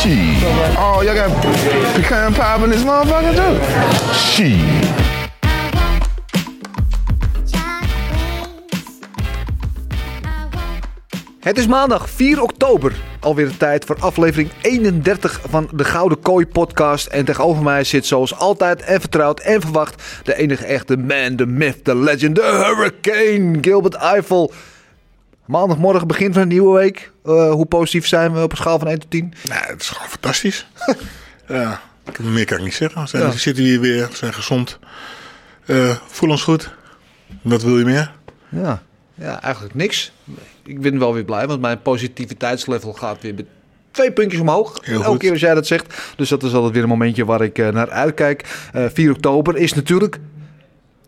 Shit. Oh, y'all got pecan pie in this motherfucker too? Shit. Het is maandag 4 oktober. Alweer de tijd voor aflevering 31 van de Gouden Kooi podcast. En tegenover mij zit zoals altijd en vertrouwd en verwacht... de enige echte man, de myth, de legend, de hurricane, Gilbert Eiffel. Maandagmorgen, begin van een nieuwe week. Eh, hoe positief zijn we op een schaal van 1 tot 10? Nou, het is gewoon fantastisch. ja, meer kan ik niet zeggen. We, zijn, we zitten hier weer, we zijn gezond. Eh voel ons goed. Wat wil je meer? Ja. ja, eigenlijk niks. Ik ben wel weer blij, want mijn positiviteitslevel gaat weer met twee puntjes omhoog. Heel Elke keer als jij dat zegt. Dus dat is altijd weer een momentje waar ik eh, naar uitkijk. Eh 4 oktober is natuurlijk,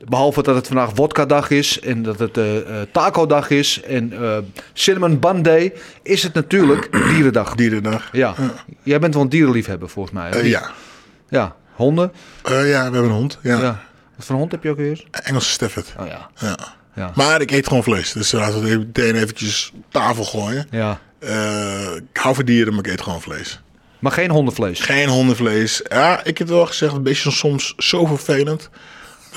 behalve dat het vandaag vodka-dag is en dat het eh, taco-dag is en eh, cinnamon bun day, is het natuurlijk dierendag. Dierendag. Ja, jij bent wel een dierenliefhebber volgens mij. ja. Ja, honden. Ja, we hebben een hond. Ja. Ja. Wat voor een hond heb je ook weer? Engelse Stafford. Oh ja. Ja. Ja. Maar ik eet gewoon vlees. Dus laten we het meteen eventjes tafel gooien. ja. Ik hou van dieren, maar ik eet gewoon vlees. Maar geen hondenvlees. Geen hondenvlees. Ja, ik heb wel gezegd, een beetje soms zo vervelend.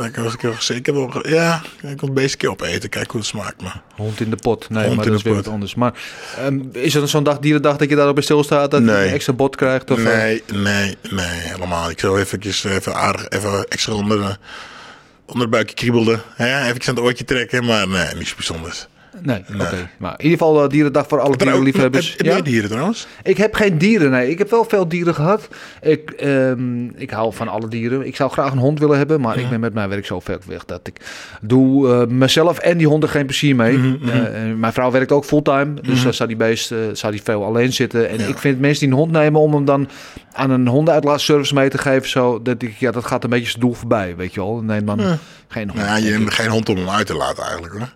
Ik, was ik heb wel, ge- ja, ik wil het beest een keer opeten. Kijken hoe het smaakt. Maar Hond in de pot. Nee, Hond maar dat is weer wat anders. Maar ehm, is er zo'n dag, dierendag, dat je daarop bij stilstaat? Dat je een extra bot krijgt? Of, eh? nee, nee, nee, helemaal. Ik zou eventjes even aardig, even extra onder de, onder het buikje kriebelde. Hè? Even aan het oortje trekken, maar nee, niets bijzonders. Nee, oké. Maar in ieder geval eh, dierendag voor alle dierenliefhebbers. Heb, heb jij dieren trouwens? Ik heb geen dieren, nee. Ik heb wel veel dieren gehad. Ik, ehm, ik hou van alle dieren. Ik zou graag een hond willen hebben, maar ik ben met mijn werk zo ver weg dat ik doe eh, mezelf en die honden geen plezier mee. Mhm, Eh, en mijn vrouw werkt ook fulltime, dus dan zou die beest eh, zou die veel alleen zitten. En ik vind mensen die een hond nemen om hem dan aan een hondenuitlaatservice mee te geven, zo dat ik ja, dat gaat een beetje zijn doel voorbij, weet je wel. Neem dan geen hond. Nou, je denk ik. hebt geen hond om hem uit te laten eigenlijk hoor.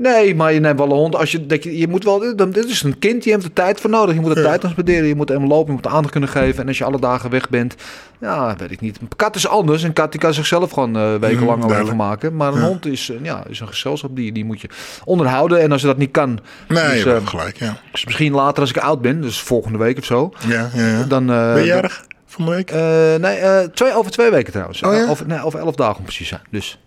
Nee, maar je neemt wel een hond. Als je, dat je, je moet wel, dit is een kind, je hebt er tijd voor nodig. Je moet er tijd aan spenderen, je moet hem lopen, je moet aandacht kunnen geven. En als je alle dagen weg bent, ja, weet ik niet. Een kat is anders. Een kat die kan zichzelf gewoon eh, wekenlang duidelijk. van maken. Maar een hond is, eh, ja, is een gezelschap, die, die moet je onderhouden. En als je dat niet kan, Nee, dus, je eh, gelijk, ja. dus misschien later als ik oud ben, dus volgende week of zo, Ja, ja, ja. dan... ben je jarig van de week? nee, twee, over twee weken trouwens. Oh ja? over, nee, over elf dagen om precies zijn. Dus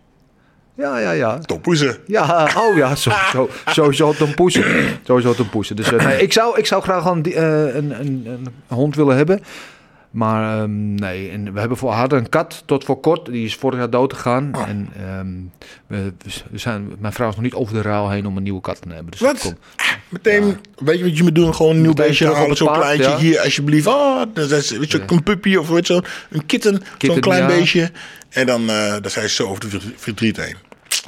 ja, ja, ja. Toppoezen. Ja, oh ja, sowieso, sowieso te poesen. Sowieso te poesen. Dus eh, nee, ik, zou, ik zou graag een, eh, een, een, een hond willen hebben. Maar ehm, nee, en we hebben voor, hadden een kat tot voor kort. Die is vorig jaar dood gegaan. En ehm, we, we zijn, mijn vrouw is nog niet over de ruil heen om een nieuwe kat te nemen. Dus Wat? kom. Meteen, weet je wat je moet doen? Gewoon een nieuw beestje halen. Zo'n kleintje. ja. Hier, alsjeblieft. Oh, dat is, weet je, een puppy of weet je, een kitten. Zo'n klein ja. beestje. En dan, eh dan zijn ze zo over de verdriet heen.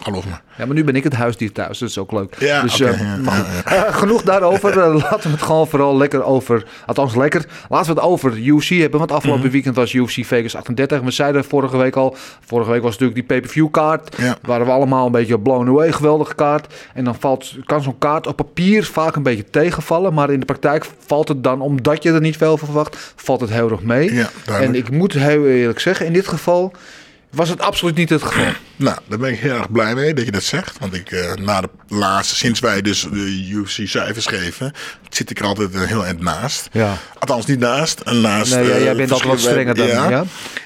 Geloof me. Ja, maar nu ben ik het huisdier thuis. Dat is ook leuk. Ja, dus, eh, ja, maar ja, goed. Eh, genoeg daarover. Laten we het gewoon vooral lekker over... Althans lekker. Laten we het over UFC hebben. Want afgelopen Mhm. weekend was UFC Vegas 38. We zeiden vorige week al... Vorige week was natuurlijk die pay-per-view kaart. Ja. Waren we allemaal een beetje blown away. Geweldige kaart. En dan valt, kan zo'n kaart op papier vaak een beetje tegenvallen. Maar in de praktijk valt het dan, omdat je er niet veel van verwacht... valt het heel erg mee. Ja, en ik moet heel eerlijk zeggen... in dit geval was het absoluut niet het geval. Nou, daar ben ik heel erg blij mee dat je dat zegt. Want ik, eh, na de laatste, sinds wij dus de UFC-cijfers geven, zit ik er altijd een heel eind naast. Ja. Althans, niet naast. En naast Nee, ja, eh, jij bent altijd wat strenger dan, ja.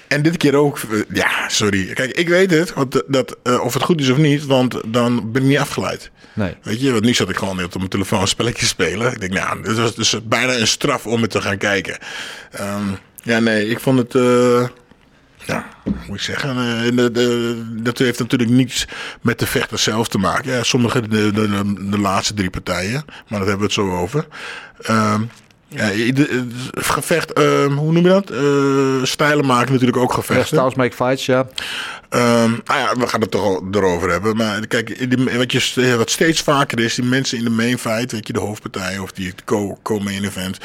En dit keer ook, eh, ja, sorry. Kijk, ik weet het, want, eh, dat, eh, of het goed is of niet, want dan ben ik niet afgeleid. Nee. Weet je, want nu zat ik gewoon net op mijn telefoon een spelletje spelen. Ik denk, nou, dit was dus bijna een straf om het te gaan kijken. Ehm, ja, nee, ik vond het. Eh, ja, moet ik zeggen? eh, de, dat heeft natuurlijk niets met de vechter zelf te maken. Ja, sommige, de, de, de, laatste drie partijen, maar daar hebben we het zo over. Ehm, Ja, het gevecht, ehm, hoe noem je dat? Eh, stijlen maken natuurlijk ook gevechten. Styles make fights, ja. Ehm, nou ja, we gaan het toch al erover hebben. Maar kijk, die- wat, je, st- wat steeds vaker is, die mensen in de main fight, weet je, de hoofdpartij of die co- co-main event,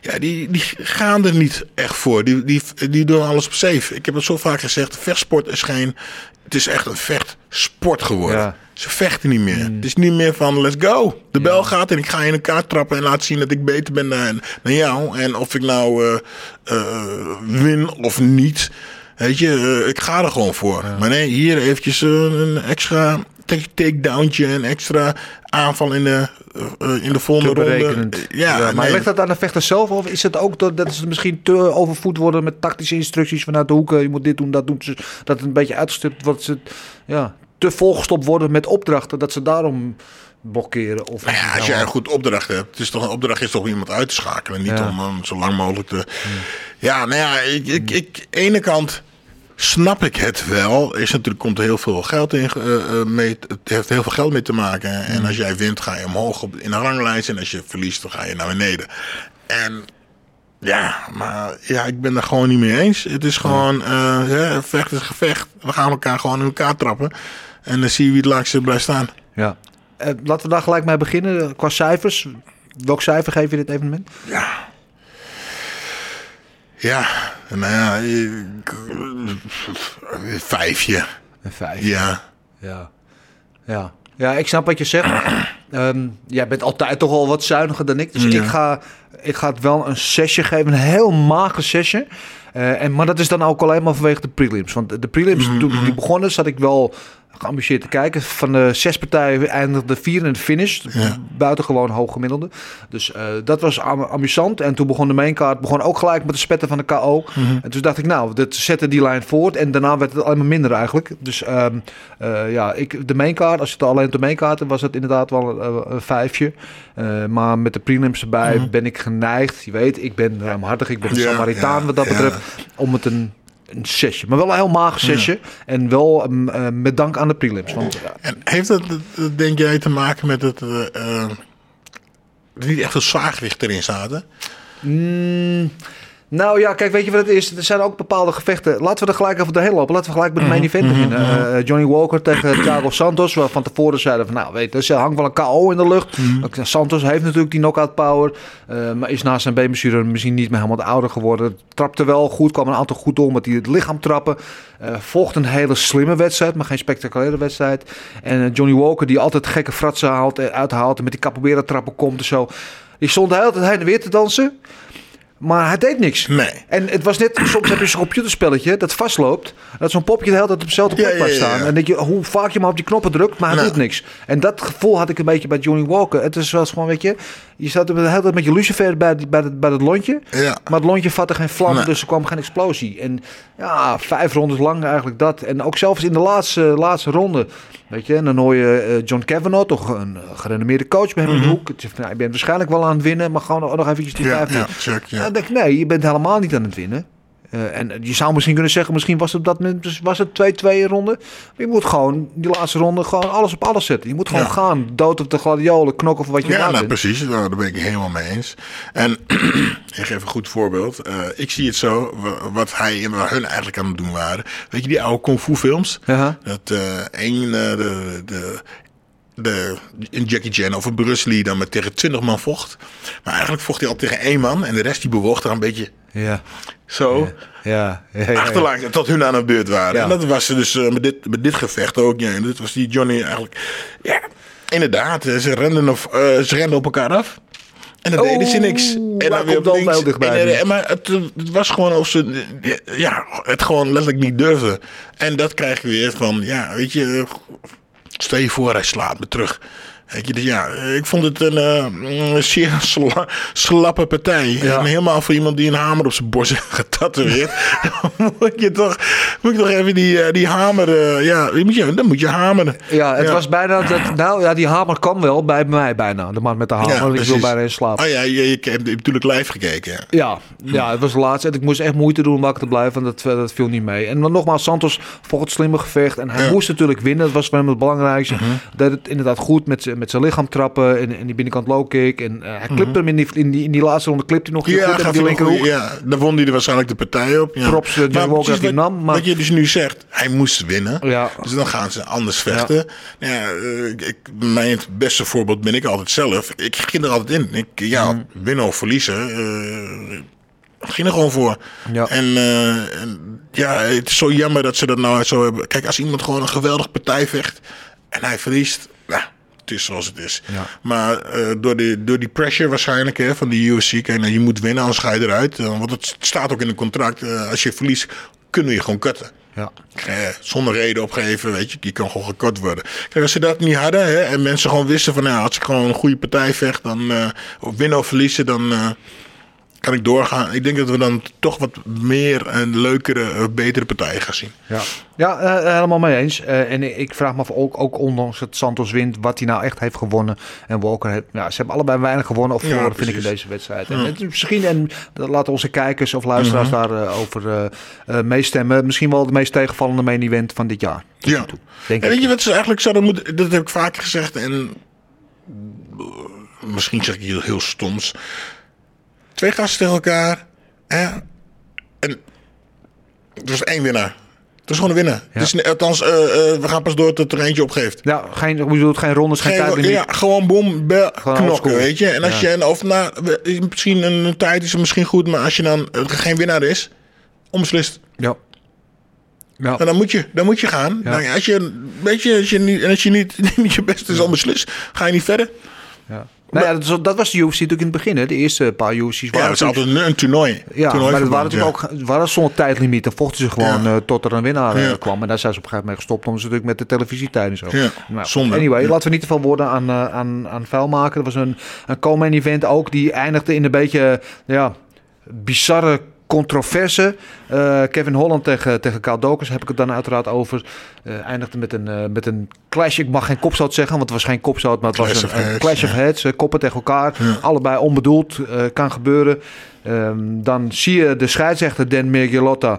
ja, die, die gaan er niet echt voor. Die, die, die doen alles op safe. Ik heb het zo vaak gezegd, vechtsport is geen, het is echt een vechtsport geworden. Ja. Ze vechten niet meer. Het is niet meer van let's go. De bel gaat en ik ga in elkaar trappen en laat zien dat ik beter ben dan, dan jou. En of ik nou eh, eh, win of niet. Weet je, eh, ik ga er gewoon voor. Maar nee, hier eventjes een extra take- takedowntje, een extra aanval in de, in de volgende ronde. Ja, maar nee. ligt dat aan de vechter zelf? Of is het ook dat, dat ze misschien te overvoed worden met tactische instructies vanuit de hoeken? Je moet dit doen, dat doen. Dat het een beetje uitgestipt wordt. Ze ja, te volgestopt worden met opdrachten. Dat ze daarom blokkeren. Of Nou ja, als jij een goed opdracht hebt, het is toch een opdracht is toch om iemand uit te schakelen, niet Ja. om hem zo lang mogelijk te. Ja, nou ja, ik, ik, ik, ene kant snap ik het wel. Is natuurlijk komt er heel veel geld in eh, eh, mee. Het heeft heel veel geld mee te maken. En als jij wint, ga je omhoog op, in de ranglijst. En als je verliest, dan ga je naar beneden. En ja, maar ja, ik ben er gewoon niet mee eens. Het is gewoon, eh, hè, vecht is gevecht. We gaan elkaar gewoon in elkaar trappen. En dan zie je wie het langste blijft staan. Ja. Eh, laten we daar gelijk mee beginnen. Qua cijfers. Welk cijfer geef je dit evenement? Ja. Ja, nou ja, ik- vijfje. Een vijf. Ja. Ja. Ja. Ja, ik snap wat je zegt. Ehm, jij bent altijd toch al wat zuiniger dan ik. Dus Ja. ik, ga, ik ga het wel een zesje geven. Een heel mager zesje. Eh, en, maar dat is dan ook alleen maar vanwege de prelims. Want de prelims, Mhm, toen die begonnen, zat ik wel geambitieerd te kijken. Van de zes partijen eindigde vier in de finish. Ja. Buitengewoon hoog gemiddelde. Dus eh, dat was am- amusant. En toen begon de maincard begon ook gelijk met de spetten van de KO. Mhm. En toen dacht ik, nou, dat zette die lijn voort. En daarna werd het alleen maar minder eigenlijk. Dus ehm, eh, ja, ik, de maincard, als je het alleen op de maincard was het inderdaad wel een, een vijfje. Eh, maar met de prelims erbij ben ik geneigd. Je weet, ik ben ruimhartig. Ik ben een Mhm. Ja, Samaritaan ja, wat dat betreft. Om het een, een zesje. Maar wel een heel mager zesje. En wel ehm, eh, met dank aan de prelims. Want ja, En heeft dat, denk jij, te maken met het... eh, eh, er niet echt een zwaargewicht erin zaten? Mm, nou ja, kijk, weet je wat het is? Er zijn ook bepaalde gevechten. Laten we er gelijk even doorheen lopen. Laten we gelijk met de main event beginnen. Eh, Johnny Walker tegen Thiago Santos. Waar van tevoren zeiden van, nou weet je, er hangt wel een KO in de lucht. Ook Santos heeft natuurlijk die knockout power. eh, maar is na zijn beenblessure misschien niet meer helemaal ouder geworden. Trapte wel goed, kwam een aantal goed om met die het lichaam trappen. Eh volgt een hele slimme wedstrijd, maar geen spectaculaire wedstrijd. En Johnny Walker die altijd gekke fratsen haalt, eh, uithaalt en met die capoeira trappen komt en zo. Die stond de hele tijd heen en weer te dansen. Maar hij deed niks. Nee. En het was net, soms heb je zo'n computerspelletje dat vastloopt. Dat zo'n popje de hele tijd op dezelfde plek Ja, blijft staan. ja. En dat je, hoe vaak je maar op die knoppen drukt, maar hij Nou. doet niks. En dat gevoel had ik een beetje bij Johnny Walker. Het is wel eens gewoon, weet je, je staat de hele tijd met je lucifer bij, die- bij, het, bij het lontje. Ja. Maar het lontje vatte geen vlam, Nee. dus er kwam geen explosie. En ja, vijf rondes lang eigenlijk dat. En ook zelfs in de laatste, laatste ronde, weet je, en dan hoor je eh, John Kavanaugh, toch een gerenommeerde coach bij hem in de hoek. Het nou, je bent waarschijnlijk wel aan het winnen, maar gewoon nog, nog eventjes die Mhm. Ja, vijf ja, check, ja. Dan denk ik, nee, je bent helemaal niet aan het winnen. Eh, en je zou misschien kunnen zeggen, misschien was het op dat moment dus was het 2-2 ronde. Maar je moet gewoon die laatste ronde gewoon alles op alles zetten. Je moet gewoon Ja. gaan, dood op de gladiolen, knokken voor wat je Ja, nou, precies. Nou, daar ben ik helemaal mee eens. En ik geef een goed voorbeeld. Eh, ik zie het zo, wa- wat hij en wat hun eigenlijk aan het doen waren. Weet je die oude kung fu films? Dat eh één, de, de, de, een Jackie Chan of een Bruce Lee dan met tegen 20 man vocht. Maar eigenlijk vocht hij al tegen één man en de rest die bewoog er een beetje Ja, zo ja, ja, ja, ja. achterlangs tot hun aan de beurt waren. En dat was ze dus eh, met, dit, met dit gevecht ook. Ja, en dit was die Johnny eigenlijk. Ja, inderdaad. eh, Ze renden, of, eh, ze renden op elkaar af. En dan Oh, deden ze niks. En daar weer op links. En, eh, maar het, het was gewoon of ze ja, het gewoon letterlijk niet durfden. En dat krijg je weer van, ja, weet je, stel je voor, hij slaat me terug. Ja, ik vond het een, eh, een zeer sla- slappe partij. En helemaal voor iemand die een hamer op zijn borst heeft getatoeëerd. dan moet je toch, moet je toch even die, eh, die hamer, eh, ja, moet je, dan moet je hameren. Ja, het Ja. was bijna dat. Nou ja, die hamer kwam wel bij mij bijna. De man met de hamer. ik wil bijna in slaap. Oh ja, je, je, hebt natuurlijk live gekeken. Ja. Ja, het was de laatste. En ik moest echt moeite doen om wakker te blijven. Want dat, dat viel niet mee. En dan nogmaals, Santos vocht het slimme gevecht. En hij. Mhm. moest natuurlijk winnen. Dat was voor hem het belangrijkste. Deed het inderdaad goed met, z'n- met zijn lichaam trappen en, en die binnenkant low kick. En eh, hij klipt hem in die, in, die, in die laatste ronde, klipt hij nog Mhm. Ja, goed die linkerhoek. ja, daar won hij er waarschijnlijk de partij op. Ja. Props, eh, Joe Maar Walker wat, nam, maar- wat je dus nu zegt, hij moest winnen. Ja. Dus dan gaan ze anders vechten. Ja. Ja, eh, ik, mijn beste voorbeeld ben ik altijd zelf. Ik ging er altijd in. Ik, ja, Mhm. winnen of verliezen. eh, ik ging er gewoon voor. Ja. En, eh, en ja, het is zo jammer dat ze dat nou zo hebben. Kijk, als iemand gewoon een geweldige partij vecht en hij verliest, nou, het is zoals het is. Ja. Maar eh, door, die, door die pressure waarschijnlijk hè, van de UFC, kijk, nou, je moet winnen, anders ga je eruit. Eh, want het staat ook in een contract. eh, als je verliest, kunnen je gewoon cutten. Ja. Zonder reden opgeven, weet je, je kan gewoon gekort worden. Kijk, als ze dat niet hadden hè, en mensen gewoon wisten van, nou, als ik gewoon een goede partij vecht, dan of winnen of verliezen, dan kan ik doorgaan. Ik denk dat we dan toch wat meer een leukere, eh, betere partij gaan zien. Ja, ja eh, helemaal mee eens. Eh, en ik- vraag me af, ook, ook ondanks het Santos wint, wat hij nou echt heeft gewonnen. En Walker, heeft, ja, ze hebben allebei weinig gewonnen of Ja, verloren, vind ik in deze wedstrijd. En het is misschien, en dat laten onze kijkers of luisteraars Mhm. daarover over eh, eh, meestemmen, misschien wel de meest tegenvallende main event van dit jaar. Ja. toe, denk En ik. weet je wat ze eigenlijk zouden moeten... Dat heb ik vaker gezegd en... eh, Misschien zeg ik heel, heel stoms. Twee gasten tegen elkaar. Hè? En er was één winnaar. Het is gewoon een winnaar. Het is, althans, eh, eh, we gaan pas door tot er eentje opgeeft. Ja, geen, je bedoelt geen rondes, geen, Geen- tijd meer. ja, gewoon boom, bel, Gewoon knokken, weet je. En als Ja. je, en of we- misschien een, tijd is het misschien goed, maar als je dan geen winnaar is, onbeslist. Ja. Ja. En dan moet je, dan moet je gaan. Ja. Nou ja, als je, weet je, als je niet, en als je niet, niet je beste is onbeslist, ga je niet verder. Ja. Nou ja, dat, dat was de UFC natuurlijk in het begin. Hè. De eerste paar UFC's waren Ja, het is altijd een, een toernooi. Ja, Toernooi maar het waren natuurlijk ook waren zonder tijdlimiet. Dan vochten ze gewoon Ja. eh, tot er een winnaar eh, Ja. kwam. En daar zijn ze op een gegeven moment gestopt. Omdat ze natuurlijk met de televisietijden zo. Ja, Nou, zonde. Anyway, laten we niet te veel woorden aan, eh, aan, aan vuil maken. Er was een, een co-main event ook. Die eindigde in een beetje ja, bizarre controverse. Eh, Kevin Holland tegen, tegen Kyle Dokers heb ik het dan uiteraard over. Eh, eindigde met een, eh, met een clash. Ik mag geen kopstoot zeggen, want het was geen kopstoot. Maar het Clash was een, clash of heads. koppen tegen elkaar. Allebei onbedoeld. kan gebeuren. Ehm, dan zie je de scheidsrechter Dan Mergiotta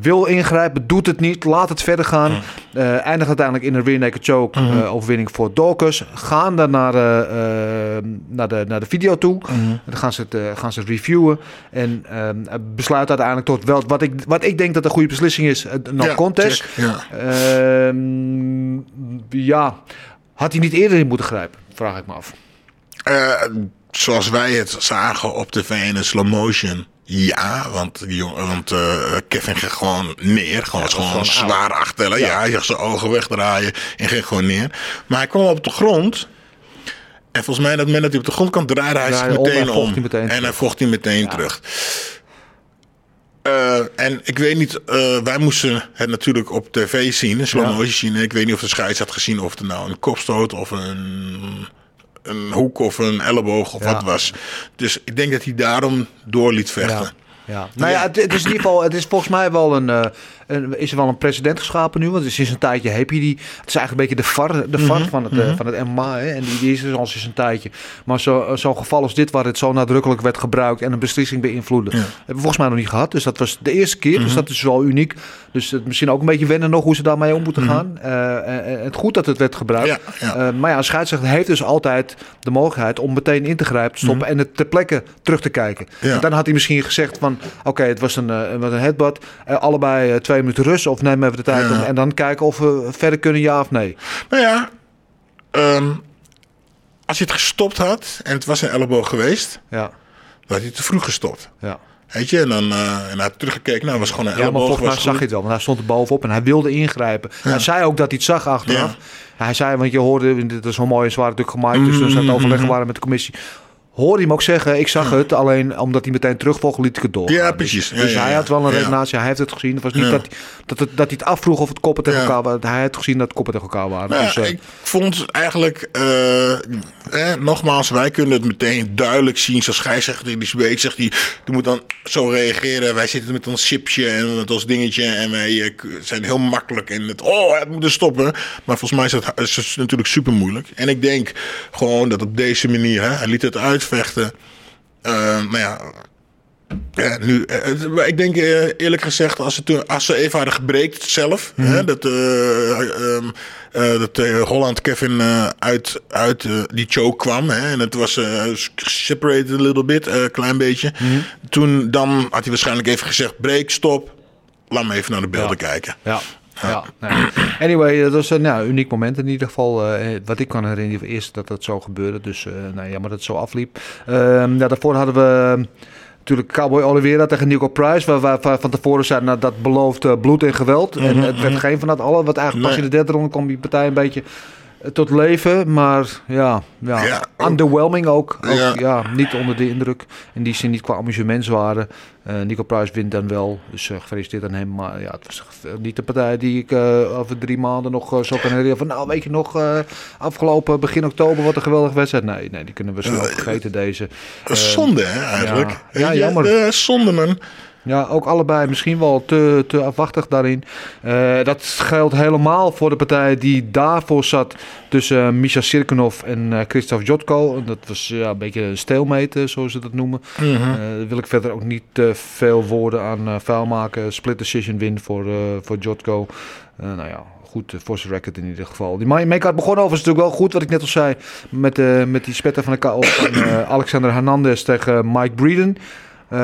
wil ingrijpen, doet het niet, laat het verder gaan. Eh, eindigt uiteindelijk in een rear naked choke eh, overwinning voor Dawkins. Gaan dan naar, eh, eh, naar, de, naar de video toe. Dan gaan ze het, gaan ze het reviewen. En besluit uiteindelijk tot wel wat ik, wat ik denk dat een goede beslissing is. No Ja, contest. check, ja. Ehm, ja, had hij niet eerder in moeten grijpen? Vraag ik me af. Zoals wij het zagen op tv in slow motion. Ja, want, die jongen, want eh, Kevin ging gewoon neer. Gewoon, was gewoon, gewoon zwaar achtellen. Ja. hij zag zijn ogen wegdraaien en ging gewoon neer. Maar hij kwam op de grond. En volgens mij, dat moment dat hij op de grond kwam, draaide hij zich Draaide om en meteen om. hij meteen en hij vocht hij meteen terug. Eh, en ik weet niet, eh, wij moesten het natuurlijk op tv zien, een slow zien. En ik weet niet of de scheids had gezien of het nou een kopstoot of een, een hoek of een elleboog of Ja. wat was. Dus ik denk dat hij daarom door liet vechten. Ja. Nou ja, het, het is in ieder geval, het is volgens mij wel een, eh, een, is er wel een precedent geschapen nu. Want sinds een tijdje heb je die, het is eigenlijk een beetje de VAR, de VAR van, het, eh, van het MMA. Hè, en die, die is er al sinds een tijdje. Maar zo- zo'n geval als dit, waar het zo nadrukkelijk werd gebruikt en een beslissing beïnvloedde, hebben we volgens mij nog niet gehad. Dus dat was de eerste keer, dus dat is wel uniek. Dus het, misschien ook een beetje wennen nog hoe ze daarmee om moeten gaan. Eh, eh, het goed dat het werd gebruikt. Ja, ja. Eh, maar ja, een scheidsrechter heeft dus altijd de mogelijkheid om meteen in te grijpen, te stoppen en het ter plekke terug te kijken. En dan had hij misschien gezegd van, oké, het was een, eh, wat een headbutt, Eh, allebei eh, twee minuten rust of neem even de tijd Ja. om, en dan kijken of we verder kunnen, ja of nee. Nou ja, ehm, als hij het gestopt had en het was een elleboog geweest, Ja, dan had hij te vroeg gestopt. ja. Weet je, en dan eh, en hij had teruggekeken, nou, was gewoon een Ja, maar elleboog. volgens mij zag je het wel, want hij stond er bovenop en hij wilde ingrijpen. Hij zei ook dat hij het zag achteraf. Hij zei, want je hoorde, dit is zo mooi en zwaar natuurlijk gemaakt, dus toen ze aan het overleggen waren met de commissie. Hoorde hij hem ook zeggen, ik zag het, alleen omdat hij meteen terugvolgde, liet ik het door. Ja, precies. Ja, Dus ja, hij had wel een redenatie, hij heeft het gezien. Het was niet dat, dat, het, dat hij het afvroeg of het koppen tegen elkaar waren. Hij had gezien dat het koppen tegen elkaar waren. Nou dus, eh, ik vond eigenlijk, eh, eh, nogmaals, wij kunnen het meteen duidelijk zien. Zoals Gijs zegt, die weet, zegt die, die moet dan zo reageren. Wij zitten met ons chipje en met ons dingetje en wij zijn heel makkelijk in het, oh, het moet er stoppen. Maar volgens mij is het, is het natuurlijk super moeilijk. En ik denk gewoon dat op deze manier, hè, hij liet het uitvechten. Eh, nou ja, Ja, nu, eh, maar ik denk eh, eerlijk gezegd, als ze, toen, als ze even hadden gebreekt zelf, hè, dat, eh, ehm, eh, dat eh, Holland Kevin eh, uit, uit eh, die choke kwam hè, en het was eh, separated a little bit, een klein beetje. Toen dan had hij waarschijnlijk even gezegd, break, stop, laat me even naar de beelden kijken. Ja. Ja, nee. Anyway, dat was een nou, uniek moment in ieder geval. eh, wat ik kan herinneren is dat dat zo gebeurde. Dus eh nou, jammer dat het zo afliep. Ehm, ja, daarvoor hadden we eh, natuurlijk Cowboy Oliveira tegen Nico Price. Waar, waar, waar van tevoren zeiden nou, dat belooft eh, bloed en geweld. En het werd geen van dat alle. Wat eigenlijk pas in de derde ronde kwam die partij een beetje eh, tot leven. Maar ja, ja, Ja, ook- underwhelming ook. ook ja. Ja. niet onder de indruk. In die zin niet qua amusementswaarde. Eh Nico Price wint dan wel. Dus eh, gefeliciteerd aan hem. Maar ja, het was niet de partij die ik eh, over drie maanden nog zo kan herinneren. Van nou, weet je nog, afgelopen begin oktober wat een geweldige wedstrijd. Nee, nee die kunnen we zo vergeten deze. Zonde hè, eigenlijk. ja. Ja, jammer. Zonde man. Ja, ook allebei misschien wel te, te afwachtig daarin. Eh, dat geldt helemaal voor de partij die daarvoor zat tussen uh, Misha Sirkunov en uh, Christoph Jotko. Dat was ja, een beetje een steelmeten, zoals ze dat noemen. Daar wil ik verder ook niet te veel woorden aan vuil maken. Split decision win voor, voor Jotko. nou ja, goed voor zijn record in ieder geval. Die make-up begon overigens natuurlijk wel goed, wat ik net al zei. Met, met die spetter van de KO van Alexander Hernandez tegen Mike Breeden. Uh,